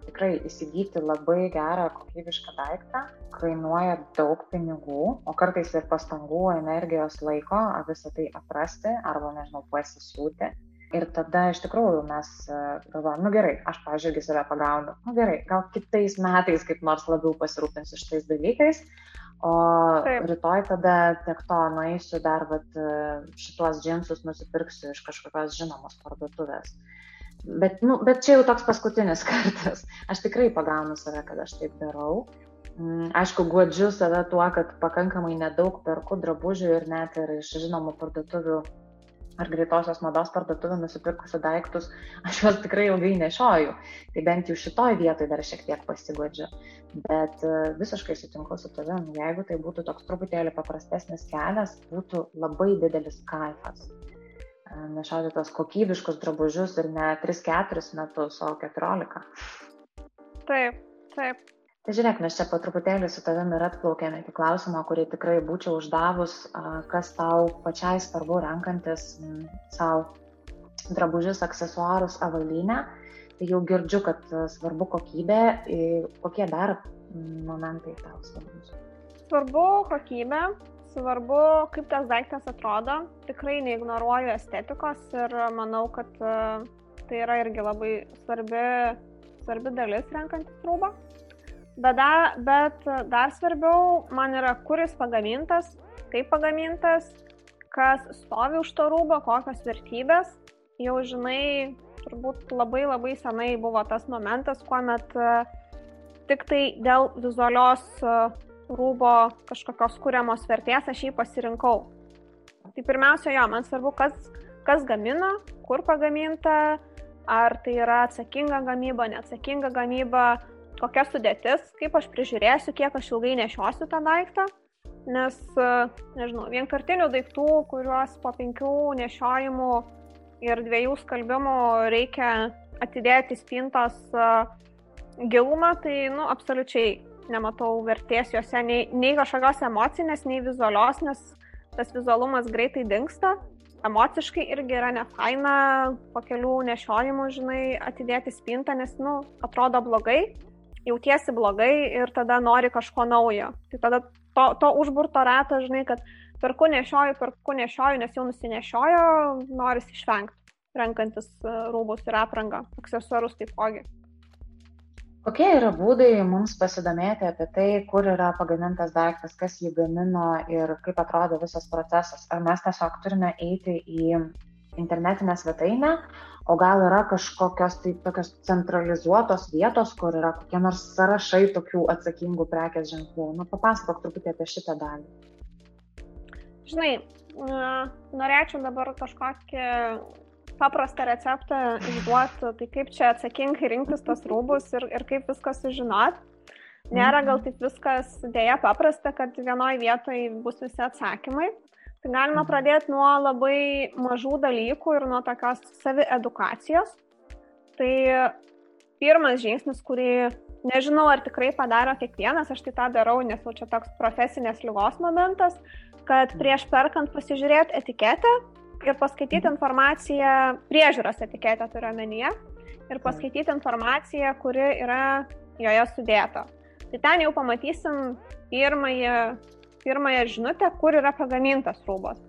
tikrai įsigyti labai gerą kokybišką daiktą kainuoja daug pinigų, o kartais ir pastangų, energijos, laiko visą tai atrasti arba, nežinau, pasisiūti. Ir tada iš tikrųjų mes galvojame, nu gerai, aš, pažiūrėjau, save pagaunu, nu gerai, gal kitais metais kaip nors labiau pasirūpinsiu šitais dalykais, O Taip. rytoj tada tiek to nueisiu dar vat, šituos džinsus nusipirksiu iš kažkokios žinomos parduotuvės. Bet, nu, bet čia jau toks paskutinis kartas. Aš tikrai pagaunu save, kad aš taip darau. Mm, aišku, guodžiu save tuo, kad pakankamai nedaug perku drabužių ir net ir iš žinomų parduotuvių ar greitosios mados parduotuvė nusipirkusi daiktus, aš juos tikrai ilgai nešioju. Tai bent jau šitoj vietoj dar šiek tiek pasigodžiu. Bet e, visiškai sutinku su tavim, jeigu tai būtų toks truputėlį paprastesnis kelias, būtų labai didelis kaifas. E, nešioti tos kokybiškus drabužius ir ne 3-4 metus, o 14. Taip, taip. Tai žiūrėk, mes čia po truputėlį su tavimi ir atplaukėme iki klausimo, kurį tikrai būčiau uždavus, kas tau pačiai svarbu renkantis savo drabužius, aksesuarus, avalynę. Tai jau girdžiu, kad svarbu kokybė. Kokie dar momentai tau svarbus? Svarbu kokybė, svarbu, kaip tas daiktas atrodo. Tikrai neignoruoju estetikos ir manau, kad tai yra irgi labai svarbi, svarbi dalis renkantis rūbą. Bet dar, bet dar svarbiau man yra, kuris pagamintas, kaip pagamintas, kas stovi už to rūbo, kokios vertybės. Jau žinai, turbūt labai labai senai buvo tas momentas, kuomet e, tik tai dėl vizualios e, rūbo kažkokios kūriamos vertės aš jį pasirinkau. Tai pirmiausia, jo, man svarbu, kas, kas gamina, kur pagaminta, ar tai yra atsakinga gamyba, neatsakinga gamyba, kokia sudėtis, kaip aš prižiūrėsiu, kiek aš ilgai nešiosiu tą daiktą. Nes, e, nežinau, vienkartinių daiktų, kuriuos po penkių nešiojimų ir dviejų skalbimų reikia atidėti spintos e, gilumą, tai, nu, absoliučiai nematau vertės juose nei, nei kažkokios emocinės, nei vizualios, nes tas vizualumas greitai dinksta. Emociškai irgi yra nefaina po kelių nešiojimų, žinai, atidėti spintą, nes, nu, atrodo blogai jautiesi blogai ir tada nori kažko naujo. Tai tada to, to užburto rato, žinai, kad perku nešioju, perku nešioju, nes jau nusinešiojo, noris išvengti, renkantis e, rūbus ir aprangą, aksesuarus taipogi. Kokie yra būdai mums pasidomėti apie tai, kur yra pagamintas daiktas, kas jį gamino ir kaip atrodo visas procesas? Ar mes tiesiog turime eiti į internetinę svetainę, o gal yra kažkokios tai tokios centralizuotos vietos, kur yra kokie nors sąrašai tokių atsakingų prekės ženklų? Nu, papasakok truputį apie šitą dalį. Žinai, norėčiau dabar kažkokį paprastą receptą išduoti, tai kaip čia atsakingai rinktis tos rūbus ir, ir kaip viską sužinot. Nėra gal mhm. taip viskas dėja paprasta, kad vienoje vietoje bus visi atsakymai. Tai galima mhm. pradėti nuo labai mažų dalykų ir nuo tokios saviedukacijos. Tai pirmas žingsnis, kurį nežinau, ar tikrai padaro kiekvienas, aš tai tą darau, nes jau čia toks profesinės lygos momentas, kad mhm. prieš perkant pasižiūrėti etiketę ir paskaityti informaciją, priežiūros etiketę turiu omenyje, ir paskaityti informaciją, kuri yra joje sudėta. Tai ten jau pamatysim pirmąją, pirmąją žinutę, kur yra pagamintas rūbas.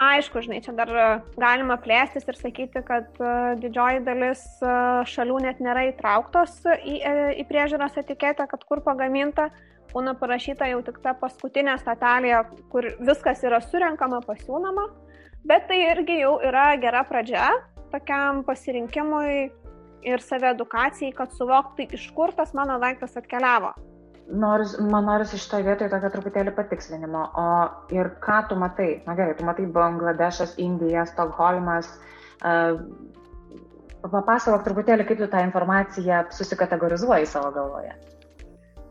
Aišku, žinai, čia dar galima plėstis ir sakyti, kad e, didžioji dalis e, šalių net nėra įtrauktos į, e, į priežiūros etiketę, kad kur pagaminta, būna parašyta jau tik ta paskutinė statelė, kur viskas yra surenkama, pasiūnama. Bet tai irgi jau yra gera pradžia tokiam pasirinkimui ir saviedukacijai, kad suvokti, iš kur tas mano daiktas atkeliavo. Noris, man norisi šitoje vietoje tokio truputėlį patikslinimo. O ir ką tu matai? Na gerai, tu matai Bangladešas, Indija, Stokholmas. Uh, papasakok truputėlį, kaip tu tą informaciją susikategorizuoji savo galvoje.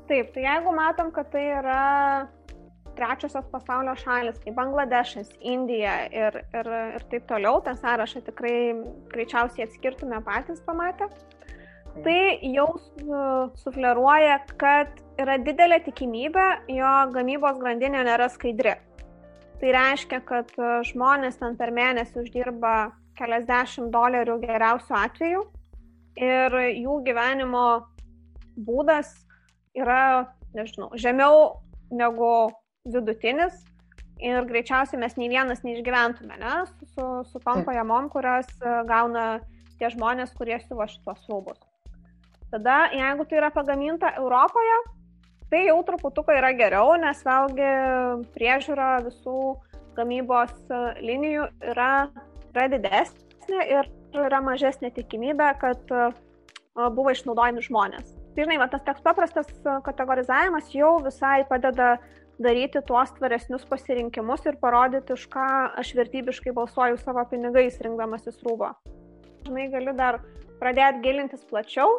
Taip, tai jeigu matom, kad tai yra trečiosios pasaulio šalis, kaip Bangladešas, Indija ir, ir, ir taip toliau, tą sąrašą tikrai greičiausiai atskirtume patys pamatę, tai jau sufleruoja, kad yra didelė tikimybė, jo gamybos grandinė nėra skaidri. Tai reiškia, kad žmonės ten per mėnesį uždirba keliasdešimt dolerių geriausiu atveju ir jų gyvenimo būdas yra, nežinau, žemiau negu vidutinis ir greičiausiai mes nei vienas neišgyventume, ne, su, su, su tom pajamom, kurias e, gauna tie žmonės, kurie siuvo šitos rūbus. Tada, jeigu tai yra pagaminta Europoje, tai jau truputuką yra geriau, nes vėlgi priežiūra visų gamybos e, linijų yra, yra didesnė ir yra mažesnė tikimybė, kad e, buvo išnaudojami žmonės. Tai žinai, va, tas toks paprastas kategorizavimas jau visai padeda daryti tuos tvaresnius pasirinkimus ir parodyti, už ką aš vertybiškai balsuoju savo pinigais rinkdamasis rūbą. Žinai, galiu dar pradėti gilintis plačiau,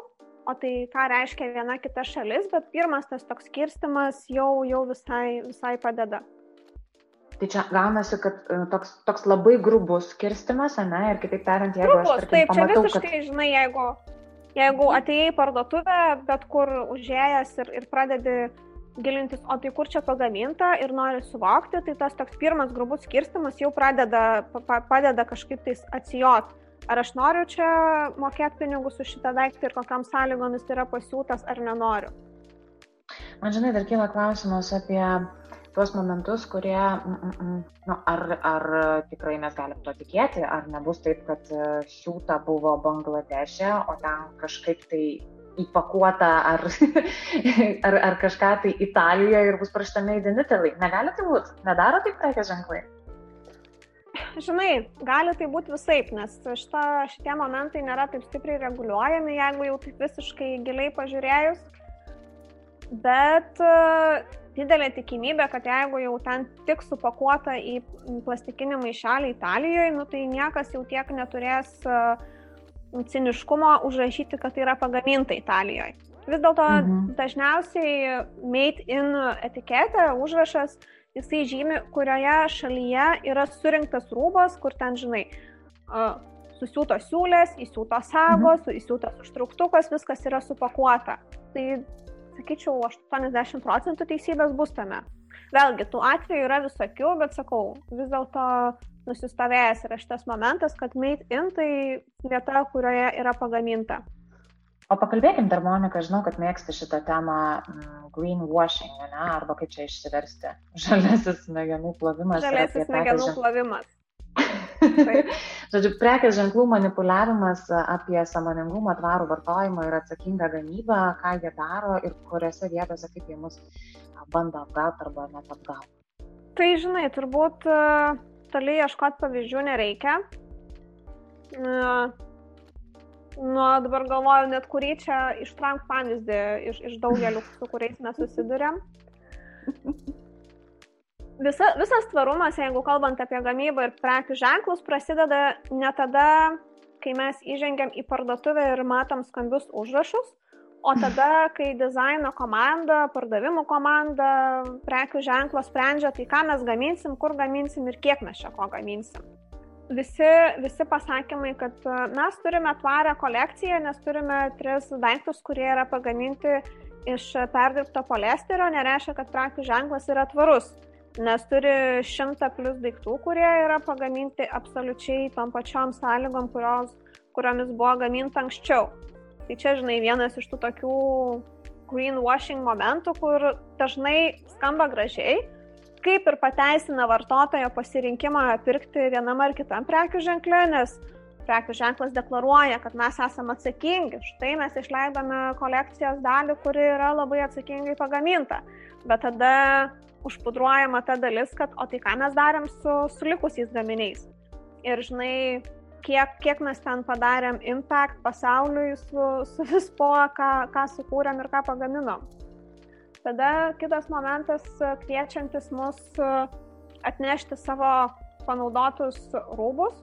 o tai ką reiškia viena kita šalis, bet pirmas tas toks skirstimas jau, jau visai, visai padeda. Tai čia gaunasi, kad e, toks, toks labai grubus skirstimas, ne, ir kitaip tariant, jeigu grubus, aš tarkim, taip, pamatau, čia visiškai, kad... žinai, jeigu, jeigu atėjai į parduotuvę, bet kur užėjęs ir, ir pradedi gilintis, o tai kur čia pagaminta ir nori suvokti, tai tas toks pirmas grubus skirstimas jau pradeda, pa, padeda kažkaip tais atsijot. Ar aš noriu čia mokėti pinigus už šitą daiktą ir kokiam sąlygomis yra pasiūtas ar nenoriu. Man žinai, dar kyla klausimas apie tuos momentus, kurie, mm, mm, mm, nu, ar, ar tikrai mes galim to tikėti, ar nebus taip, kad e, siūta buvo Bangladeše, o ten kažkaip tai įpakuota ar, ar, ar kažką tai Italijoje ir bus parašyta Made in Italy. Negali tai būti? Nedaro taip prekės ženklai? Žinai, gali tai būti visai, nes šita, šitie momentai nėra taip stipriai reguliuojami, jeigu jau taip visiškai giliai pažiūrėjus. Bet uh, didelė tikimybė, kad jeigu jau ten tik supakuota į plastikinį maišelį Italijoje, nu, tai niekas jau tiek neturės uh, ciniškumo užrašyti, kad tai yra pagaminta Italijoje. Vis dėlto mhm. dažniausiai made in etiketė, užrašas, jisai žymi, kurioje šalyje yra surinktas rūbas, kur ten, žinai, susiūtos siūlės, įsiūtos sagos, mhm. įsiūtas užtruktukas, viskas yra supakuota. Tai, sakyčiau, 80 procentų teisybės bus tame. Vėlgi, tų atvejų yra visokių, bet sakau, vis dėlto nusistovėjęs yra šitas momentas, kad made in tai vieta, kurioje yra pagaminta. O pakalbėkim dar, Monika, žinau, kad mėgsti šitą temą mm, greenwashing, ne, arba kaip čia išsiversti. Žalesis smegenų plovimas. Žalesis smegenų žen... plovimas. Žodžiu, prekės ženklų manipuliavimas apie samoningumą, tvarų vartojimą ir atsakingą gamybą, ką jie daro ir kuriuose vietose kaip jie mus bando apgauti arba net apgauti. Tai žinai, turbūt toli ieškoti pavyzdžių nereikia. Nu, dabar galvoju, net kurį čia ištrank pavyzdį iš, iš daugelių, su kuriais mes susidurėm. Visa, visas tvarumas, jeigu kalbant apie gamybą ir prekių ženklus, prasideda ne tada, kai mes įžengiam į parduotuvę ir matom skambius užrašus, o tada, kai dizaino komanda, pardavimų komanda, prekių ženklo sprendžia, tai ką mes gaminsim, kur gaminsim ir kiek mes čia ko gaminsim visi, visi pasakymai, kad e, mes turime tvarę kolekciją, nes turime tris daiktus, kurie yra pagaminti iš perdirbto poliesterio, nereiškia, kad prekių ženklas yra tvarus, nes turi šimtą plus daiktų, kurie yra pagaminti absoliučiai tom pačiom sąlygom, kurios, kuriomis buvo gaminta anksčiau. Tai čia, žinai, vienas iš tų tokių greenwashing momentų, kur dažnai skamba gražiai, kaip ir pateisina vartotojo pasirinkimą pirkti vienam ar kitam prekių ženklė, nes prekių ženklas deklaruoja, kad mes esame atsakingi. Štai mes išleidome kolekcijos dalį, kuri yra labai atsakingai pagaminta. Bet tada užpudruojama ta dalis, kad o tai ką mes darėm su, su likusiais gaminiais. Ir žinai, kiek, kiek mes ten padarėm impact pasauliui su, su vispo, ką, ką sukūrėm ir ką pagaminom. Tada kitas momentas kviečiantis mus e, atnešti savo panaudotus rūbus,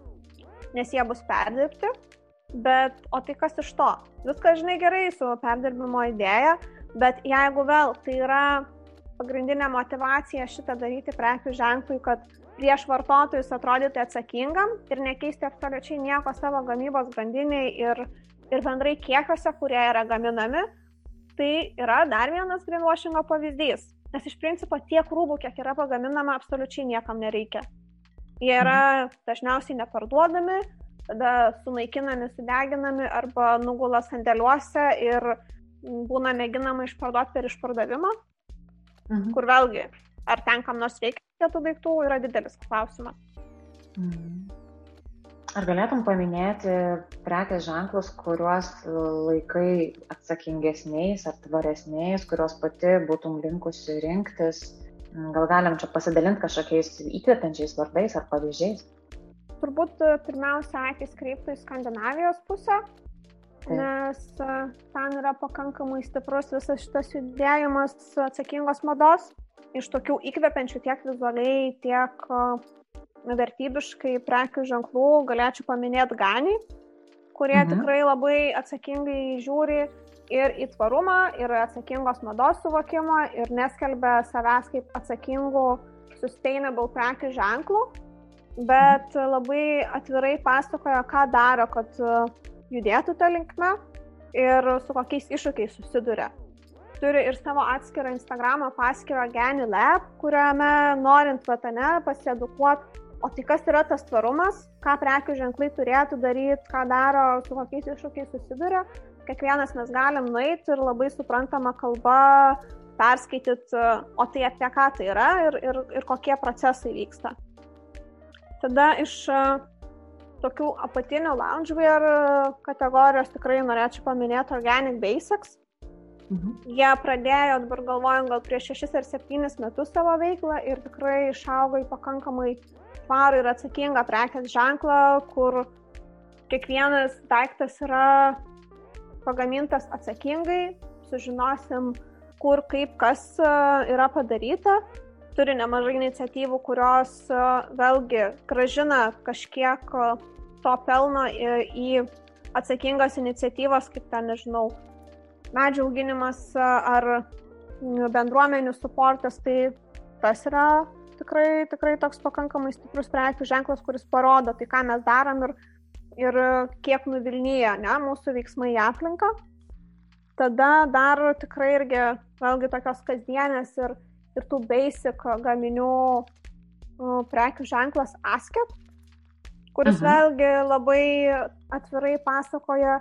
nes jie bus perdirbti. Bet, o tai kas iš to? Viskas, žinai, gerai su perdirbimo idėja, bet jeigu vėl tai yra pagrindinė motivacija šitą daryti prekių ženklui, kad prieš vartotojus atrodyti atsakingam ir nekeisti absoliučiai nieko savo gamybos grandiniai ir, ir bendrai kiekiuose, kurie yra gaminami, tai yra dar vienas greenwashingo pavyzdys. Nes iš principo tiek rūbų, kiek yra pagaminama, absoliučiai niekam nereikia. Jie yra mhm. dažniausiai neparduodami, tada sunaikinami, sudeginami arba nugula sandėliuose ir būna mėginama išparduoti per išpardavimą, mhm. kur vėlgi, ar ten kam nors reikia tų daiktų, yra didelis klausimas. Mhm. Ar galėtum paminėti prekės ženklus, kuriuos laikai atsakingesniais ar tvaresniais, kuriuos pati būtum linkusi rinktis? Gal galim čia pasidalinti kažkokiais įkvepiančiais vardais ar pavyzdžiais? Turbūt e, pirmiausia, akis kreiptų į Skandinavijos pusę, Taip. nes e, ten yra pakankamai stiprus visas šitas judėjimas atsakingos mados, iš tokių įkvepiančių tiek vizualiai, tiek vertybiškai prekių ženklų galėčiau paminėti Ganį, kurie mhm. tikrai labai atsakingai žiūri ir į tvarumą, ir atsakingos mados suvokimą, ir neskelbia savęs kaip atsakingų sustainable prekių ženklų, bet labai atvirai pasakoja, ką daro, kad judėtų tą linkmę ir su kokiais iššūkiais susiduria. Turi ir savo atskirą Instagram paskyrą Geni Lab, kuriame norint vatane pasiedukuoti O tai kas yra tas tvarumas, ką prekių ženklai turėtų daryti, ką daro, su kokiais iššūkiais susiduria. Kiekvienas mes galim nueiti ir labai suprantama kalba perskaityti, o tai apie ką tai yra ir, ir, ir kokie procesai vyksta. Tada iš e, tokių apatinių loungewear kategorijos tikrai norėčiau paminėti Organic Basics. Mhm. Jie pradėjo, dabar galvojant, gal prieš 6 ar 7 metus savo veiklą ir tikrai išaugo į pakankamai tvarų ir atsakingą prekės ženklą, kur kiekvienas daiktas yra pagamintas atsakingai, sužinosim, kur, kaip, kas e, yra padaryta. Turi nemažai iniciatyvų, kurios e, vėlgi gražina kažkiek e, to pelno į atsakingas iniciatyvas, kaip ten, nežinau, medžių auginimas ar bendruomenių suportas, tai tas yra tikrai, tikrai toks pakankamai stiprus prekių ženklas, kuris parodo tai, ką mes darom ir, ir kiek nuvilnyja ne, mūsų veiksmai į aplinką. Tada dar tikrai irgi vėlgi tokios kasdienės ir, ir tų basic gaminių prekių ženklas Asket, kuris mhm. vėlgi labai atvirai pasakoja,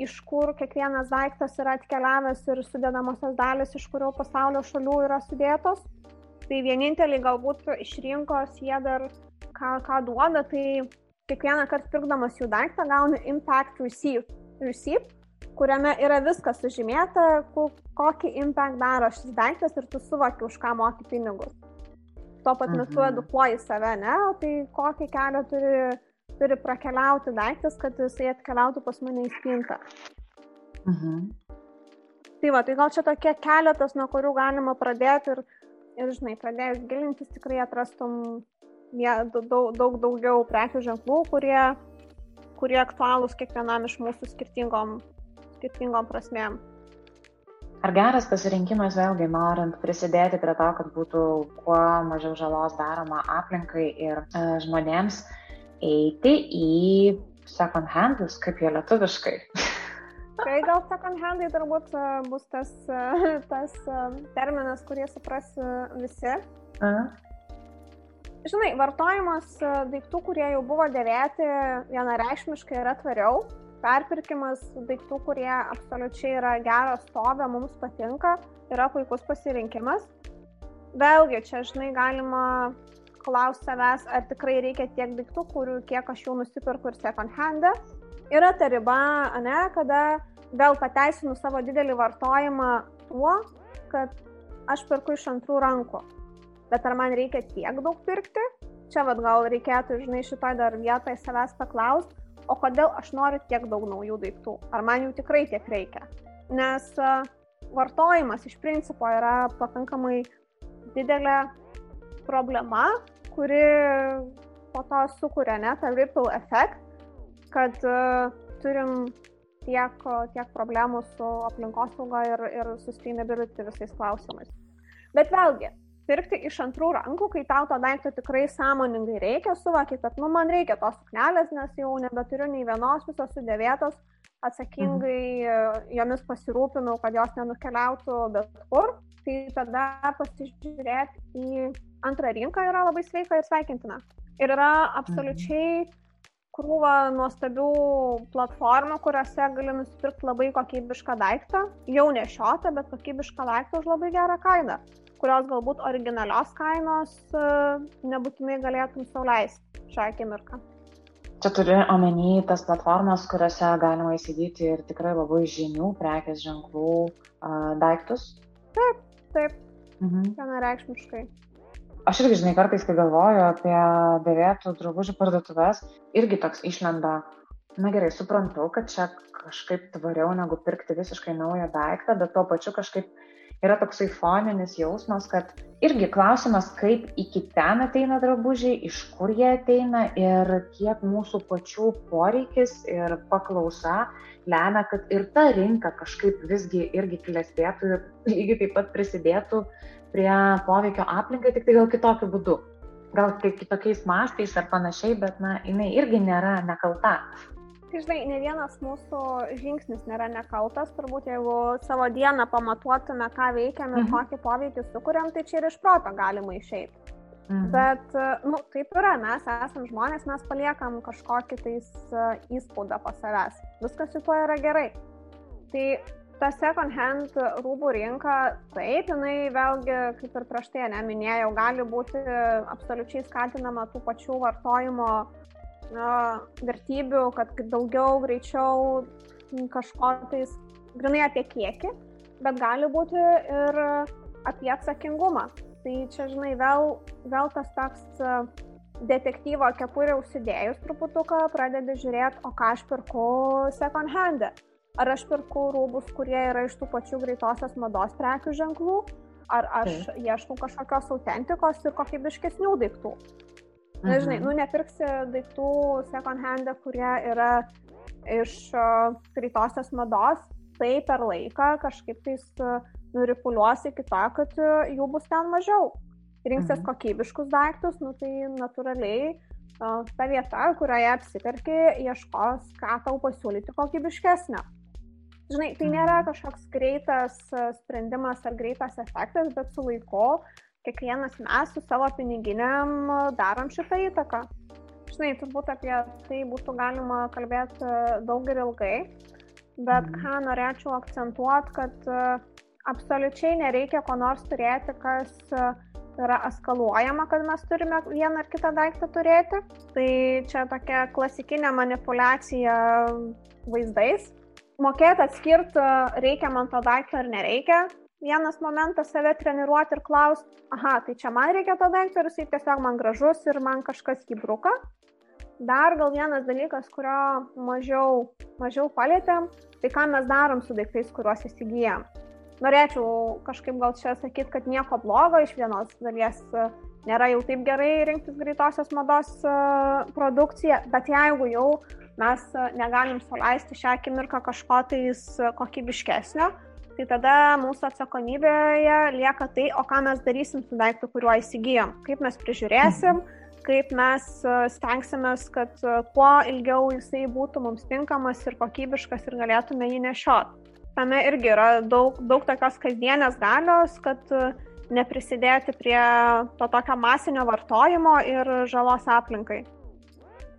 iš kur kiekvienas daiktas yra atkeliavęs ir sudėdamosios dalis, iš kurio pasaulio šalių yra sudėtos. Tai vieninteliai galbūt iš rinkos jie dar ką, ką duoda, tai kiekvieną kartą pirkdamas jų daiktą gauni impact receipt, receipt kuriame yra viskas sužymėta, kokį impact daro šis daiktas ir tu suvoki, už ką moki pinigus. Tuo pat metu mhm. edukuoji save, ne, tai kokį kelią turi turi prakeliauti daiktas, kad jisai atkeliautų pas mane į spintą. Mhm. Tai va, tai gal čia tokie keletas, nuo kurių galima pradėti ir, ir žinai, pradėjus gilintis tikrai atrastum ja, daug, daug daugiau prekių ženklų, kurie, kurie aktualūs kiekvienam iš mūsų skirtingom, skirtingom prasmėm. Ar geras pasirinkimas vėlgi norint prisidėti prie to, kad būtų kuo mažiau žalos daroma aplinkai ir e, žmonėms, eiti į second handus, kaip jie lietuviškai. Tai gal second handai turbūt e, bus tas, e, tas e, terminas, kurį supras visi. A. Žinai, vartojimas daiktų, kurie jau buvo dėvėti, vienareikšmiškai yra tvariau. Perpirkimas daiktų, kurie absoliučiai yra geras stovė, mums patinka, yra puikus pasirinkimas. Vėlgi, čia, žinai, galima klausti savęs, ar tikrai reikia tiek daiktų, kurių kiek aš jau nusipirku ir second hand. Yra ta riba, ne, kada vėl pateisinu savo didelį vartojimą tuo, kad aš perku iš antrų rankų. Bet ar man reikia tiek daug pirkti? Čia vad gal reikėtų, žinai, šitoje dar vietoje savęs paklausti, o kodėl aš noriu tiek daug naujų daiktų? Ar man jų tikrai tiek reikia? Nes vartojimas iš principo yra pakankamai didelė problema, kuri po to sukuria ne tą ripple efekt, kad uh, turim tiek, tiek problemų su aplinkosauga ir, ir sustainability visais klausimais. Bet vėlgi, pirkti iš antrų rankų, kai tau to daikto tikrai sąmoningai reikia, suvoki, kad, nu, man reikia tos suknelės, nes jau nebeturiu nei vienos, visos sudėvėtos, atsakingai mhm. jomis pasirūpinau, kad jos nenukeliautų bet kur, tai tada pasižiūrėti į antrą rinką yra labai sveika ir sveikintina. Ir yra absoliučiai krūva nuostabių platformų, kuriuose gali nusipirkti labai kokybišką daiktą, jau nešiotą, bet kokybišką daiktą už labai gerą kainą, kurios galbūt originalios kainos e, nebūtinai galėtum sauliaisti šią akimirką. Čia turi omeny tas platformas, kuriuose galima įsigyti ir tikrai labai žinių prekės ženklų daiktus? Taip, taip. Mhm. Vienareikšmiškai. Aš irgi, žinai, kartais, kai galvoju apie dėvėtų drabužių parduotuvės, irgi toks išlenda, na gerai, suprantu, kad čia kažkaip tvariau negu pirkti visiškai naują daiktą, bet tuo pačiu kažkaip yra toksai foninis jausmas, kad irgi klausimas, kaip iki ten ateina drabužiai, iš kur jie ateina ir kiek mūsų pačių poreikis ir paklausa lemia, kad ir ta rinka kažkaip visgi irgi klestėtų ir lygiai taip pat prisidėtų prie poveikio aplinkai, tik tai gal kitokiu būdu. Gal kitokiais mastais ar panašiai, bet, na, jinai irgi nėra nekalta. Tai žinai, ne vienas mūsų žingsnis nėra nekaltas, turbūt jeigu savo dieną pamatuotume, ką veikiam ir mhm. kokį poveikį sukuriam, tai čia ir iš proto galima išeiti. Mhm. Bet, nu, taip yra, mes esame žmonės, mes paliekam kažkokį tais e, įspūdą po savęs. Viskas su tuo yra gerai. Tai ta second hand rūbų rinka, taip, jinai vėlgi, kaip ir prieš tai neminėjau, gali būti absoliučiai skatinama tų pačių vartojimo na, vertybių, kad daugiau, greičiau kažko tais, grinai apie kiekį, bet gali būti ir apie atsakingumą. Tai čia, žinai, vėl, vėl tas toks detektyvo kepurė užsidėjus truputuką, pradedi žiūrėti, o ką aš pirku second hand. E ar aš pirku rūbus, kurie yra iš tų pačių greitosios mados prekių ženklų, ar aš tai. ieškau kažkokios autentikos ir kokybiškesnių daiktų. Na, žinai, mhm. nu nepirksi daiktų second hand, kurie yra iš uh, greitosios mados, tai per laiką kažkaip tais uh, nuripuliuosi iki to, kad uh, jų bus ten mažiau. Rinksies mhm. kokybiškus daiktus, nu tai natūraliai ta vieta, kurioje apsiperki, ieškos, ką tau pasiūlyti kokybiškesnio. Žinai, tai nėra mhm. kažkoks greitas e, sprendimas ar greitas efektas, bet su laiku kiekvienas mes su savo piniginiam e, darom šitą įtaką. Žinai, turbūt apie tai būtų galima kalbėti e, daug ir ilgai. bet mhm. ką norėčiau akcentuoti, kad absoliučiai nereikia ko nors turėti, kas yra eskaluojama, kad mes turime vieną ar kitą daiktą turėti. Tai čia tokia klasikinė manipulacija vaizdais. Mokėti atskirti, reikia man to daikto ar nereikia. Vienas momentas save treniruoti ir klausti, aha, tai čia man reikia to daikto ir jisai tiesiog man gražus ir man kažkas jį bruka. Dar gal vienas dalykas, kurio mažiau, mažiau palėtėm, tai ką mes darom su daiktais, kuriuos įsigijam. Norėčiau kažkaip gal čia sakyti, kad nieko blogo iš vienos dalies nėra jau taip gerai rinktis greitosios mados e, produkciją, bet jeigu jau mes e, negalim suleisti šią akimirką kažko tais kokybiškesnio, tai tada mūsų atsakomybėje lieka tai, o ką mes darysim su daiktu, kuriuo įsigijom, kaip mes prižiūrėsim. Kaip mes e, stengsimės, kad e, kuo ilgiau jisai būtų mums tinkamas ir kokybiškas ir galėtume jį nešiot. Tame irgi yra daug, daug tokios kasdienės galios, kad e, neprisidėti prie to tokio masinio vartojimo ir žalos aplinkai.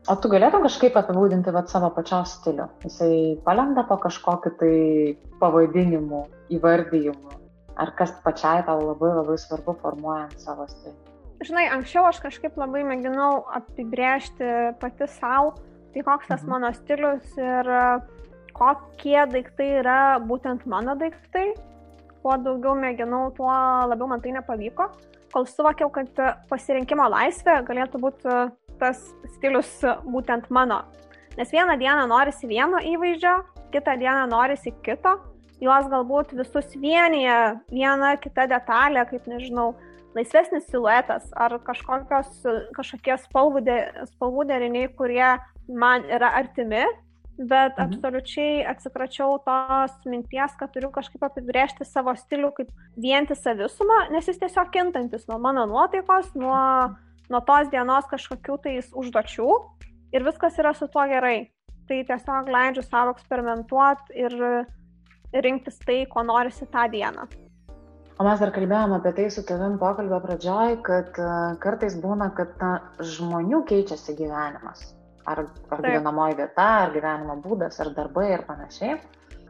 O tu galėtum kažkaip apibūdinti vat, savo pačios stilių? Jisai palenda po kažkokiu tai pavadinimu, įvardyjimu? Ar kas pačiai tau labai labai svarbu formuojant savo stilių? žinai, anksčiau aš kažkaip labai mėginau apibriežti pati savo, tai koks tas mhm. mano stilius ir e, kokie daiktai yra būtent mano daiktai. Kuo daugiau mėginau, tuo labiau man tai nepavyko. Kol suvokiau, kad pasirinkimo laisvė galėtų būti e, tas stilius būtent mano. Nes vieną dieną norisi vieno įvaizdžio, kitą dieną norisi kito, juos galbūt visus vienyje viena kita detalė, kaip nežinau, laisvesnis siluetas ar kažkokios, kažkokie spalvų, de, spalvų deriniai, kurie man yra artimi, bet mhm. absoliučiai atsikračiau tos minties, kad turiu kažkaip apibrėžti savo stilių kaip vientisą visumą, nes jis tiesiog kintantis nuo mano nuotaikos, nuo, nuo tos dienos kažkokių tais užduočių ir viskas yra su tuo gerai. Tai tiesiog leidžiu savo eksperimentuoti ir rinktis tai, ko norisi tą dieną. O mes dar kalbėjom apie tai su tavim pokalbio pradžioj, kad uh, kartais būna, kad na, žmonių keičiasi gyvenimas. Ar, ar gyvenamoji vieta, ar gyvenimo būdas, ar darbai ir panašiai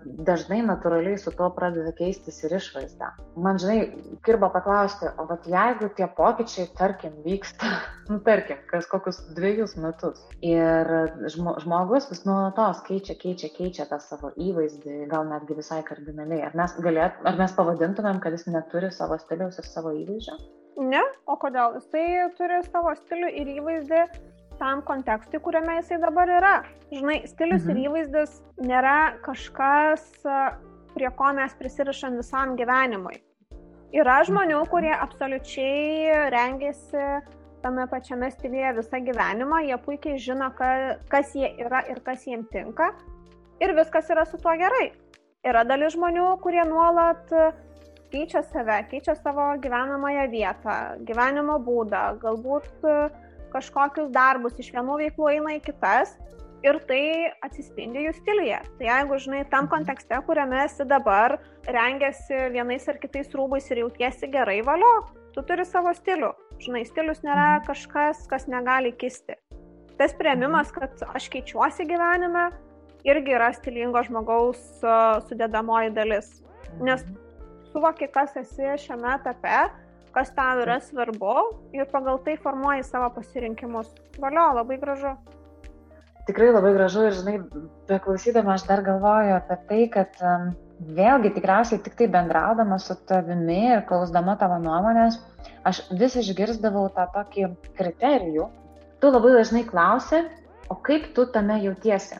dažnai natūraliai su tuo pradeda keistis ir išvaizda. Man, žinai, kirba paklausti, o vat jeigu tie pokyčiai, tarkim, vyksta, nu, tarkim, kas kokius dviejus metus ir žmo, žmogus vis nuolatos keičia, keičia, keičia tą savo įvaizdį, gal netgi visai kardinaliai, ar mes, galėt, ar mes pavadintumėm, kad jis neturi savo stiliaus ir savo įvaizdžio? Ne, o kodėl? Jisai turi savo stilių ir įvaizdį tam kontekstui, kuriame jisai dabar yra. Žinai, stilius mhm. ir įvaizdis nėra kažkas, prie ko mes prisirišam visam gyvenimui. Yra žmonių, kurie absoliučiai rengiasi tame pačiame stiliuje visą gyvenimą, jie puikiai žino, ka, kas jie yra ir kas jiems tinka ir viskas yra su tuo gerai. Yra dalis žmonių, kurie nuolat keičia save, keičia savo gyvenamąją vietą, gyvenimo būdą, galbūt uh, kažkokius darbus iš vienų veiklų eina į kitas ir tai atsispindi jų stiliuje. Tai jeigu, žinai, tam kontekste, kuriame esi dabar, rengiasi vienais ar kitais rūbais ir jautiesi gerai valio, tu turi savo stilių. Žinai, stilius nėra mhm. kažkas, kas negali kisti. Tas prieimimas, kad aš keičiuosi gyvenime, irgi yra stilingo žmogaus sudėdamoji dalis. Nes mhm. suvoki, kas esi šiame etape kas tau yra svarbu ir pagal tai formuoji savo pasirinkimus. Valio, labai gražu. Tikrai labai gražu ir, žinai, beklausydama aš dar galvoju apie tai, kad um, vėlgi tikriausiai tik tai bendraudama su tavimi ir klausdama tavo nuomonės, aš vis išgirdavau tą tokį kriterijų. Tu labai dažnai klausi, o kaip tu tame jautiesi?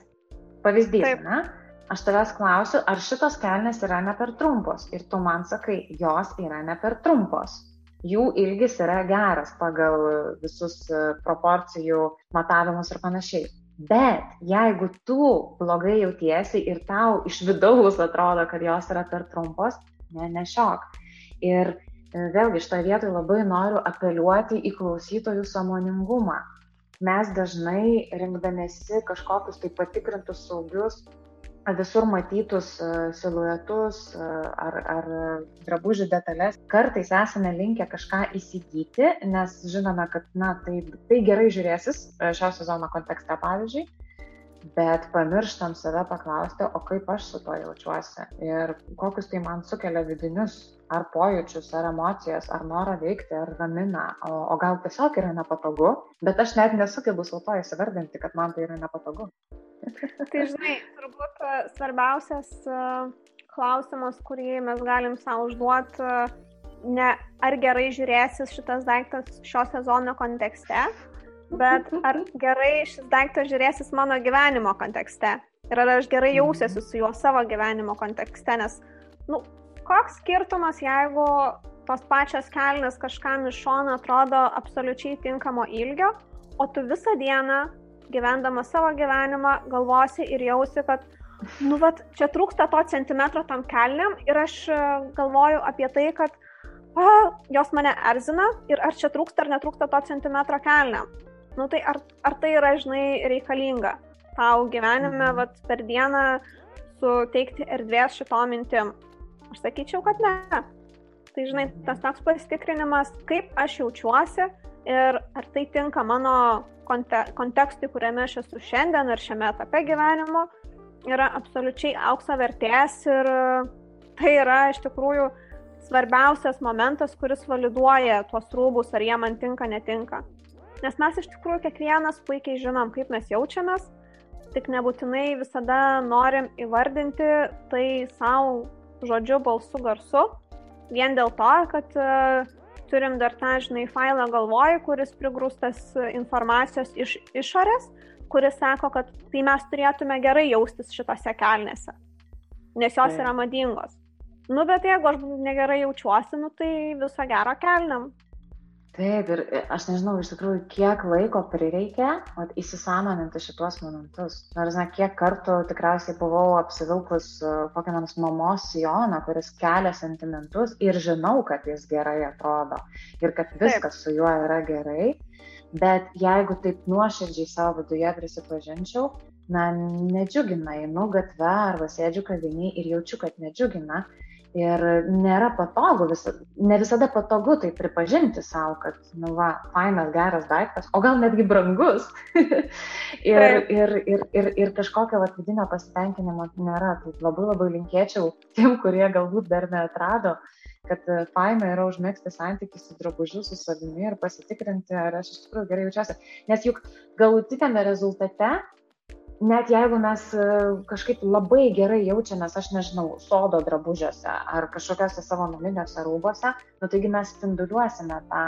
Pavyzdys, Taip. ne? Aš tavęs klausiu, ar šitos kelnes yra ne per trumpos ir tu man sakai, jos yra ne per trumpos jų ilgis yra geras pagal visus e, proporcijų matavimus ir panašiai. Bet jeigu tu blogai jautiesi ir tau iš vidaus atrodo, kad jos yra per trumpos, ne, nešiok. Ir e, vėlgi šitoje vietoje labai noriu apeliuoti į klausytojų samoningumą. Mes dažnai rinkdamėsi kažkokius tai patikrintus saugius visur matytus e, siluetus e, ar, ar drabužių detalės, kartais esame linkę kažką įsigyti, nes žinome, kad na, tai, tai gerai žiūrėsis e, šio sezono kontekste, pavyzdžiui. bet pamirštam save paklausti, o kaip aš su to jaučiuosi ir kokius tai man sukelia vidinius ar pojūčius, ar emocijas, ar norą veikti, ar ramina, o, o gal tiesiog yra nepatogu, bet aš net nesugebu su to įsivardinti, kad man tai yra nepatogu. Tai žinai, turbūt e, svarbiausias e, klausimas, kurį mes galim savo užduoti, e, ne ar gerai žiūrėsis šitas daiktas šio sezono kontekste, bet ar gerai šis daiktas žiūrėsis mano gyvenimo kontekste. Ir ar aš gerai jausiuosi su juo savo gyvenimo kontekste, nes, nu, koks skirtumas, jeigu tos pačios kelnes kažkam iš šono atrodo absoliučiai tinkamo ilgio, o tu visą dieną gyvendama savo gyvenimą galvosi ir jausi, kad, nu, vat, čia trūksta to centimetro tam kelniam ir aš e, galvoju apie tai, kad a, jos mane erzina ir ar čia trūksta ar netrūksta to centimetro kelniam nu tai ar, ar tai yra, žinai, reikalinga tau gyvenime, mhm. vat, per dieną suteikti erdvės šitom mintim? Aš sakyčiau, kad ne. Tai, žinai, tas toks pasitikrinimas, kaip aš jaučiuosi ir ar tai tinka mano konte kontekstui, kuriame aš esu šiandien ir šiame etape gyvenimo, yra absoliučiai aukso vertės ir tai yra iš tikrųjų svarbiausias momentas, kuris validuoja tuos rūbus, ar jie man tinka, netinka. Nes mes iš tikrųjų kiekvienas puikiai žinom, kaip mes jaučiamės, tik nebūtinai visada norim įvardinti tai savo žodžiu, balsu, garsu, vien dėl to, kad uh, turim dar tą, žinai, failą galvoj, kuris prigrūstas informacijos iš išorės, kuris sako, kad tai mes turėtume gerai jaustis šitose kelnėse, nes jos tai. yra madingos. Nu, bet jeigu aš negerai jaučiuosi, nu, tai viso gero kelniam. Taip, ir e, aš nežinau iš tikrųjų, kiek laiko prireikė at, įsisamoninti šituos momentus. Nors, na, kiek kartų tikriausiai buvau apsivilkus e, kokią nors mamos sijoną, kuris kelia sentimentus ir žinau, kad jis gerai atrodo ir kad viskas taip. su juo yra gerai. Bet jeigu taip nuoširdžiai savo viduje prisipažinčiau, na, nedžiugina, einu gatve arba sėdžiu kavinį ir jaučiu, kad nedžiugina, Ir nėra patogu, vis, ne visada patogu tai pripažinti savo, kad, nu, va, fainas, geras daiktas, o gal netgi brangus. ir, ir, ir, ir, ir kažkokio va, vidinio pasitenkinimo nėra. Tai labai labai linkėčiau tiem, kurie galbūt dar neatrado, kad faina yra užmėgsti santykių su drabužiu, su savimi ir pasitikrinti, ar aš iš tikrųjų gerai jaučiuosi. Nes juk galutinėme rezultate net jeigu mes e, kažkaip labai gerai jaučiamės, aš nežinau, sodo drabužiuose ar kažkokiuose savo naminiuose rūbose, nu taigi mes spinduliuosime tą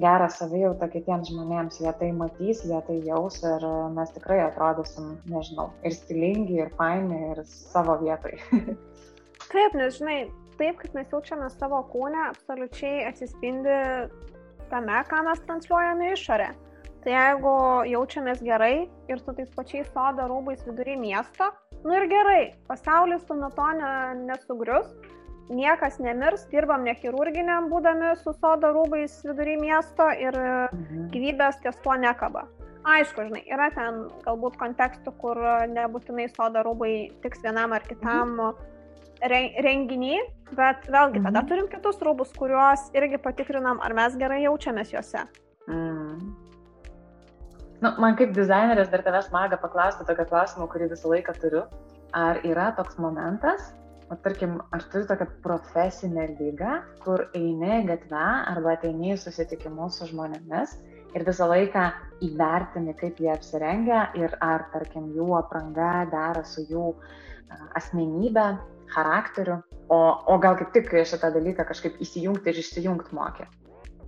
gerą savijautą kitiems žmonėms, jie tai matys, jie tai jaus ir mes tikrai atrodysim, nežinau, ir stilingi, ir faini, ir savo vietoj. Taip, nes žinai, taip kaip mes jaučiame savo kūnę, absoliučiai atsispindi tame, ką mes transliuojame išorę. Tai jeigu jaučiamės gerai ir su tais pačiais sodo rūbais vidury miesto, nu ir gerai, pasaulis nuo to ne, nesugrius, niekas nemirs, dirbam ne chirurginiam būdami su sodo rūbais vidury miesto ir mhm. gyvybės ties tuo nekaba. Aišku, žinai, yra ten galbūt kontekstų, kur nebūtinai sodo rūbai tiks vienam ar kitam mhm. renginį, bet vėlgi tada mhm. turim kitus rūbus, kuriuos irgi patikrinam, ar mes gerai jaučiamės juose. Mhm. Nu, man kaip dizainerės dar tavęs maga paklausti tokio klausimo, kurį visą laiką turiu. Ar yra toks momentas, o tarkim, ar turi tokią profesinę lygą, kur eini gatvę arba ateini į susitikimus su žmonėmis ir visą laiką įvertini, kaip jie apsirengia ir ar, tarkim, jų apranga dera su jų asmenybė, charakteriu, o, o gal kaip tik šitą dalyką kažkaip įsijungti ir išsijungti mokė.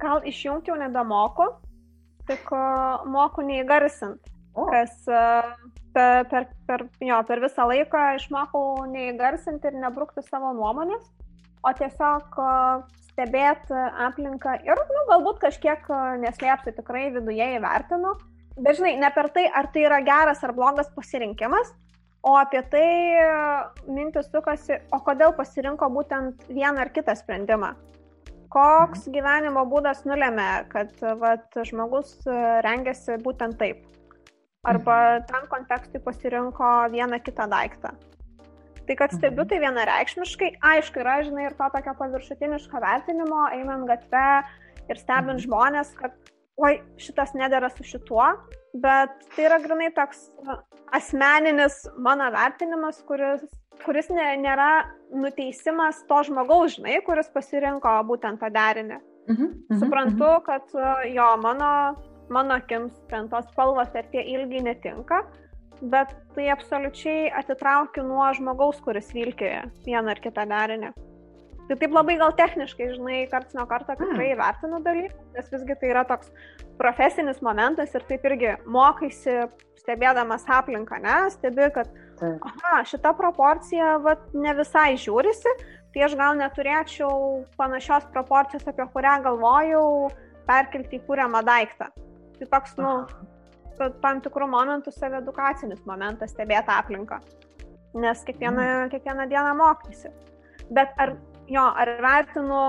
Gal išjungti jau nebemoku, tik moku neįgarsint. O. Kas per, per, per, jo, per visą laiką išmokau neįgarsinti ir nebrukti savo nuomonės, o tiesiog stebėti aplinką ir, nu, galbūt kažkiek neslėpti tikrai viduje įvertinu. Bet žinai, ne per tai, ar tai yra geras ar blogas pasirinkimas, o apie tai mintis sukasi, o kodėl pasirinko būtent vieną ar kitą sprendimą koks mhm. gyvenimo būdas nulėmė, kad vat, žmogus e, rengiasi būtent taip. Arba mhm. tam kontekstui pasirinko vieną kitą daiktą. Tai kad stebiu mhm. tai vienareikšmiškai, aišku, yra, žinai, ir to tokio paviršutiniško vertinimo, einant gatve ir stebint žmonės, kad oi, šitas nedėra su šituo, bet tai yra grinai toks asmeninis mano vertinimas, kuris, kuris ne, nėra nuteisimas to žmogaus, žinai, kuris pasirinko būtent tą derinį. Mhm, mhm, Suprantu, mhm. kad jo, mano, mano akims ten tos spalvos ir tie ilgiai netinka, bet tai absoliučiai atitraukiu nuo žmogaus, kuris vilkėja vieną ar kitą derinį. Tai taip labai gal techniškai, žinai, karts nuo karto tikrai mm. vertinu dalykus, nes visgi tai yra toks profesinis momentas ir taip irgi mokaisi stebėdamas aplinką, ne, stebi, kad, aha, šita proporcija, vat, ne visai žiūrisi, tai aš gal neturėčiau panašios proporcijos, apie kurią galvojau, perkelti į kūriamą daiktą. Tai toks, nu, tam tikrų momentų saviedukacinis momentas stebėti aplinką, nes kiekvieną, mm. kiekvieną dieną mokysi. Bet ar jo, ar vertinu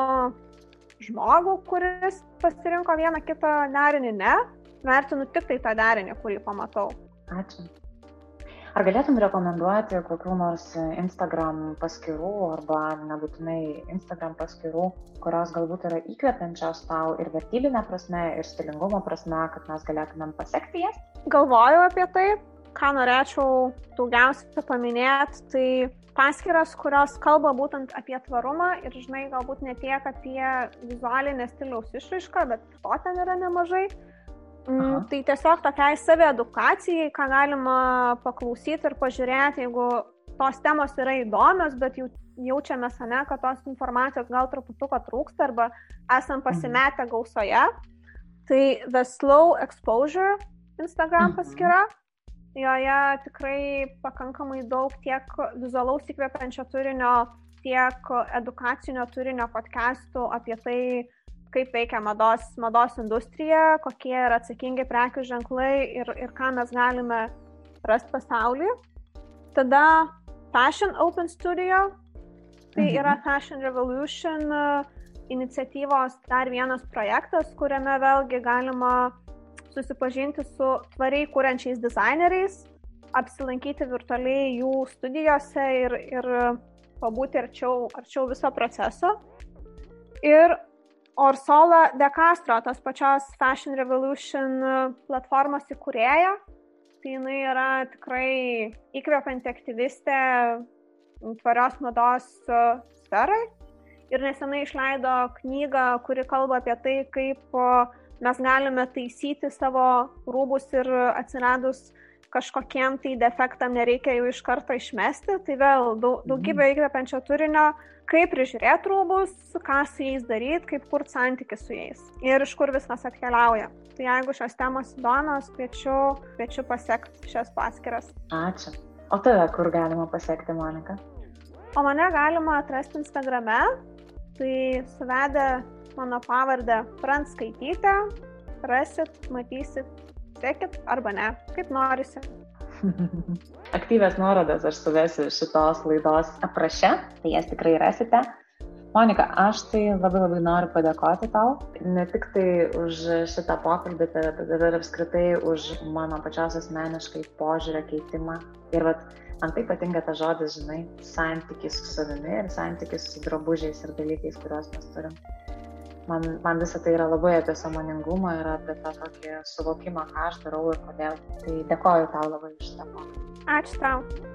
žmogų, kuris pasirinko vieną kitą derinį, ne, vertinu tik tai tą derinį, kurį pamatau. Ačiū. Ar galėtum rekomenduoti kokių nors Instagram paskirų arba nebūtinai Instagram paskirų, kurios galbūt yra įkvepiančios tau ir vertybinė prasme, ir stilingumo prasme, kad mes galėtumėm pasiekti jas? Galvoju apie tai, ką norėčiau daugiausiai paminėti, tai paskyras, kurios kalba būtent apie tvarumą ir, žinai, galbūt ne tiek apie vizualinę stiliaus išraišką, bet to ten yra nemažai. Mm, Aha. Tai tiesiog tokiai savi edukacijai, ką galima paklausyti ir pažiūrėti, jeigu tos temos yra įdomios, bet jau jaučiame sane, kad tos informacijos gal truputuką trūksta arba esam mhm. pasimetę gausoje. Tai The Slow Exposure Instagram mhm. paskyra. Joje tikrai pakankamai daug tiek vizualaus įkvepiančio turinio, tiek edukacinio turinio podcastų apie tai, kaip veikia mados, mados industrija, kokie yra atsakingi prekių ženklai ir, ir ką mes galime rasti pasaulyje. Tada Fashion Open Studio, tai mhm. yra Fashion Revolution iniciatyvos dar vienas projektas, kuriame vėlgi galima susipažinti su tvariai kūrenčiais dizaineriais, apsilankyti virtualiai jų studijose ir, ir pabūti arčiau, arčiau viso proceso. Ir Orsola De Castro, tas pačios Fashion Revolution platformos įkūrėja, tai jinai yra tikrai įkvepianti aktyvistė tvarios mados sferai. Ir nesenai išleido knygą, kuri kalba apie tai, kaip mes galime taisyti savo rūbus ir atsiradus kažkokiem tai defektam nereikia jų iš karto išmesti. Tai vėl daug, daugybė mhm. įkvepiančio turinio, kaip prižiūrėti rūbus, ką su jais daryti, kaip kurti santykių su jais ir iš kur viskas atkeliauja. Tai jeigu šios temos įdomios, kviečiu, kviečiu pasiekti šias paskiras. Ačiū. O tave kur galima pasiekti, Monika? O mane galima atrasti Instagrame, tai suvedę mano pavardę Pranskaitytę, rasit, matysit, sekit arba ne, kaip norisi. Aktyvės nuorodas aš suvesiu šitos laidos apraše, tai jas tikrai rasite. Monika, aš tai labai labai noriu padėkoti tau, ne tik tai už šitą pokalbį, bet ir apskritai už mano pačios asmeniškai požiūrę keitimą. Ir vat, man tai patinka tas žodis, žinai, santykis su savimi ir santykis su drabužiais ir dalykais, kuriuos mes turim man, man visą tai yra labai apie samoningumą ir apie tą tokį suvokimą, ką aš darau ir kodėl. Tai dėkoju tau labai šitą pokalbį. Ačiū tau.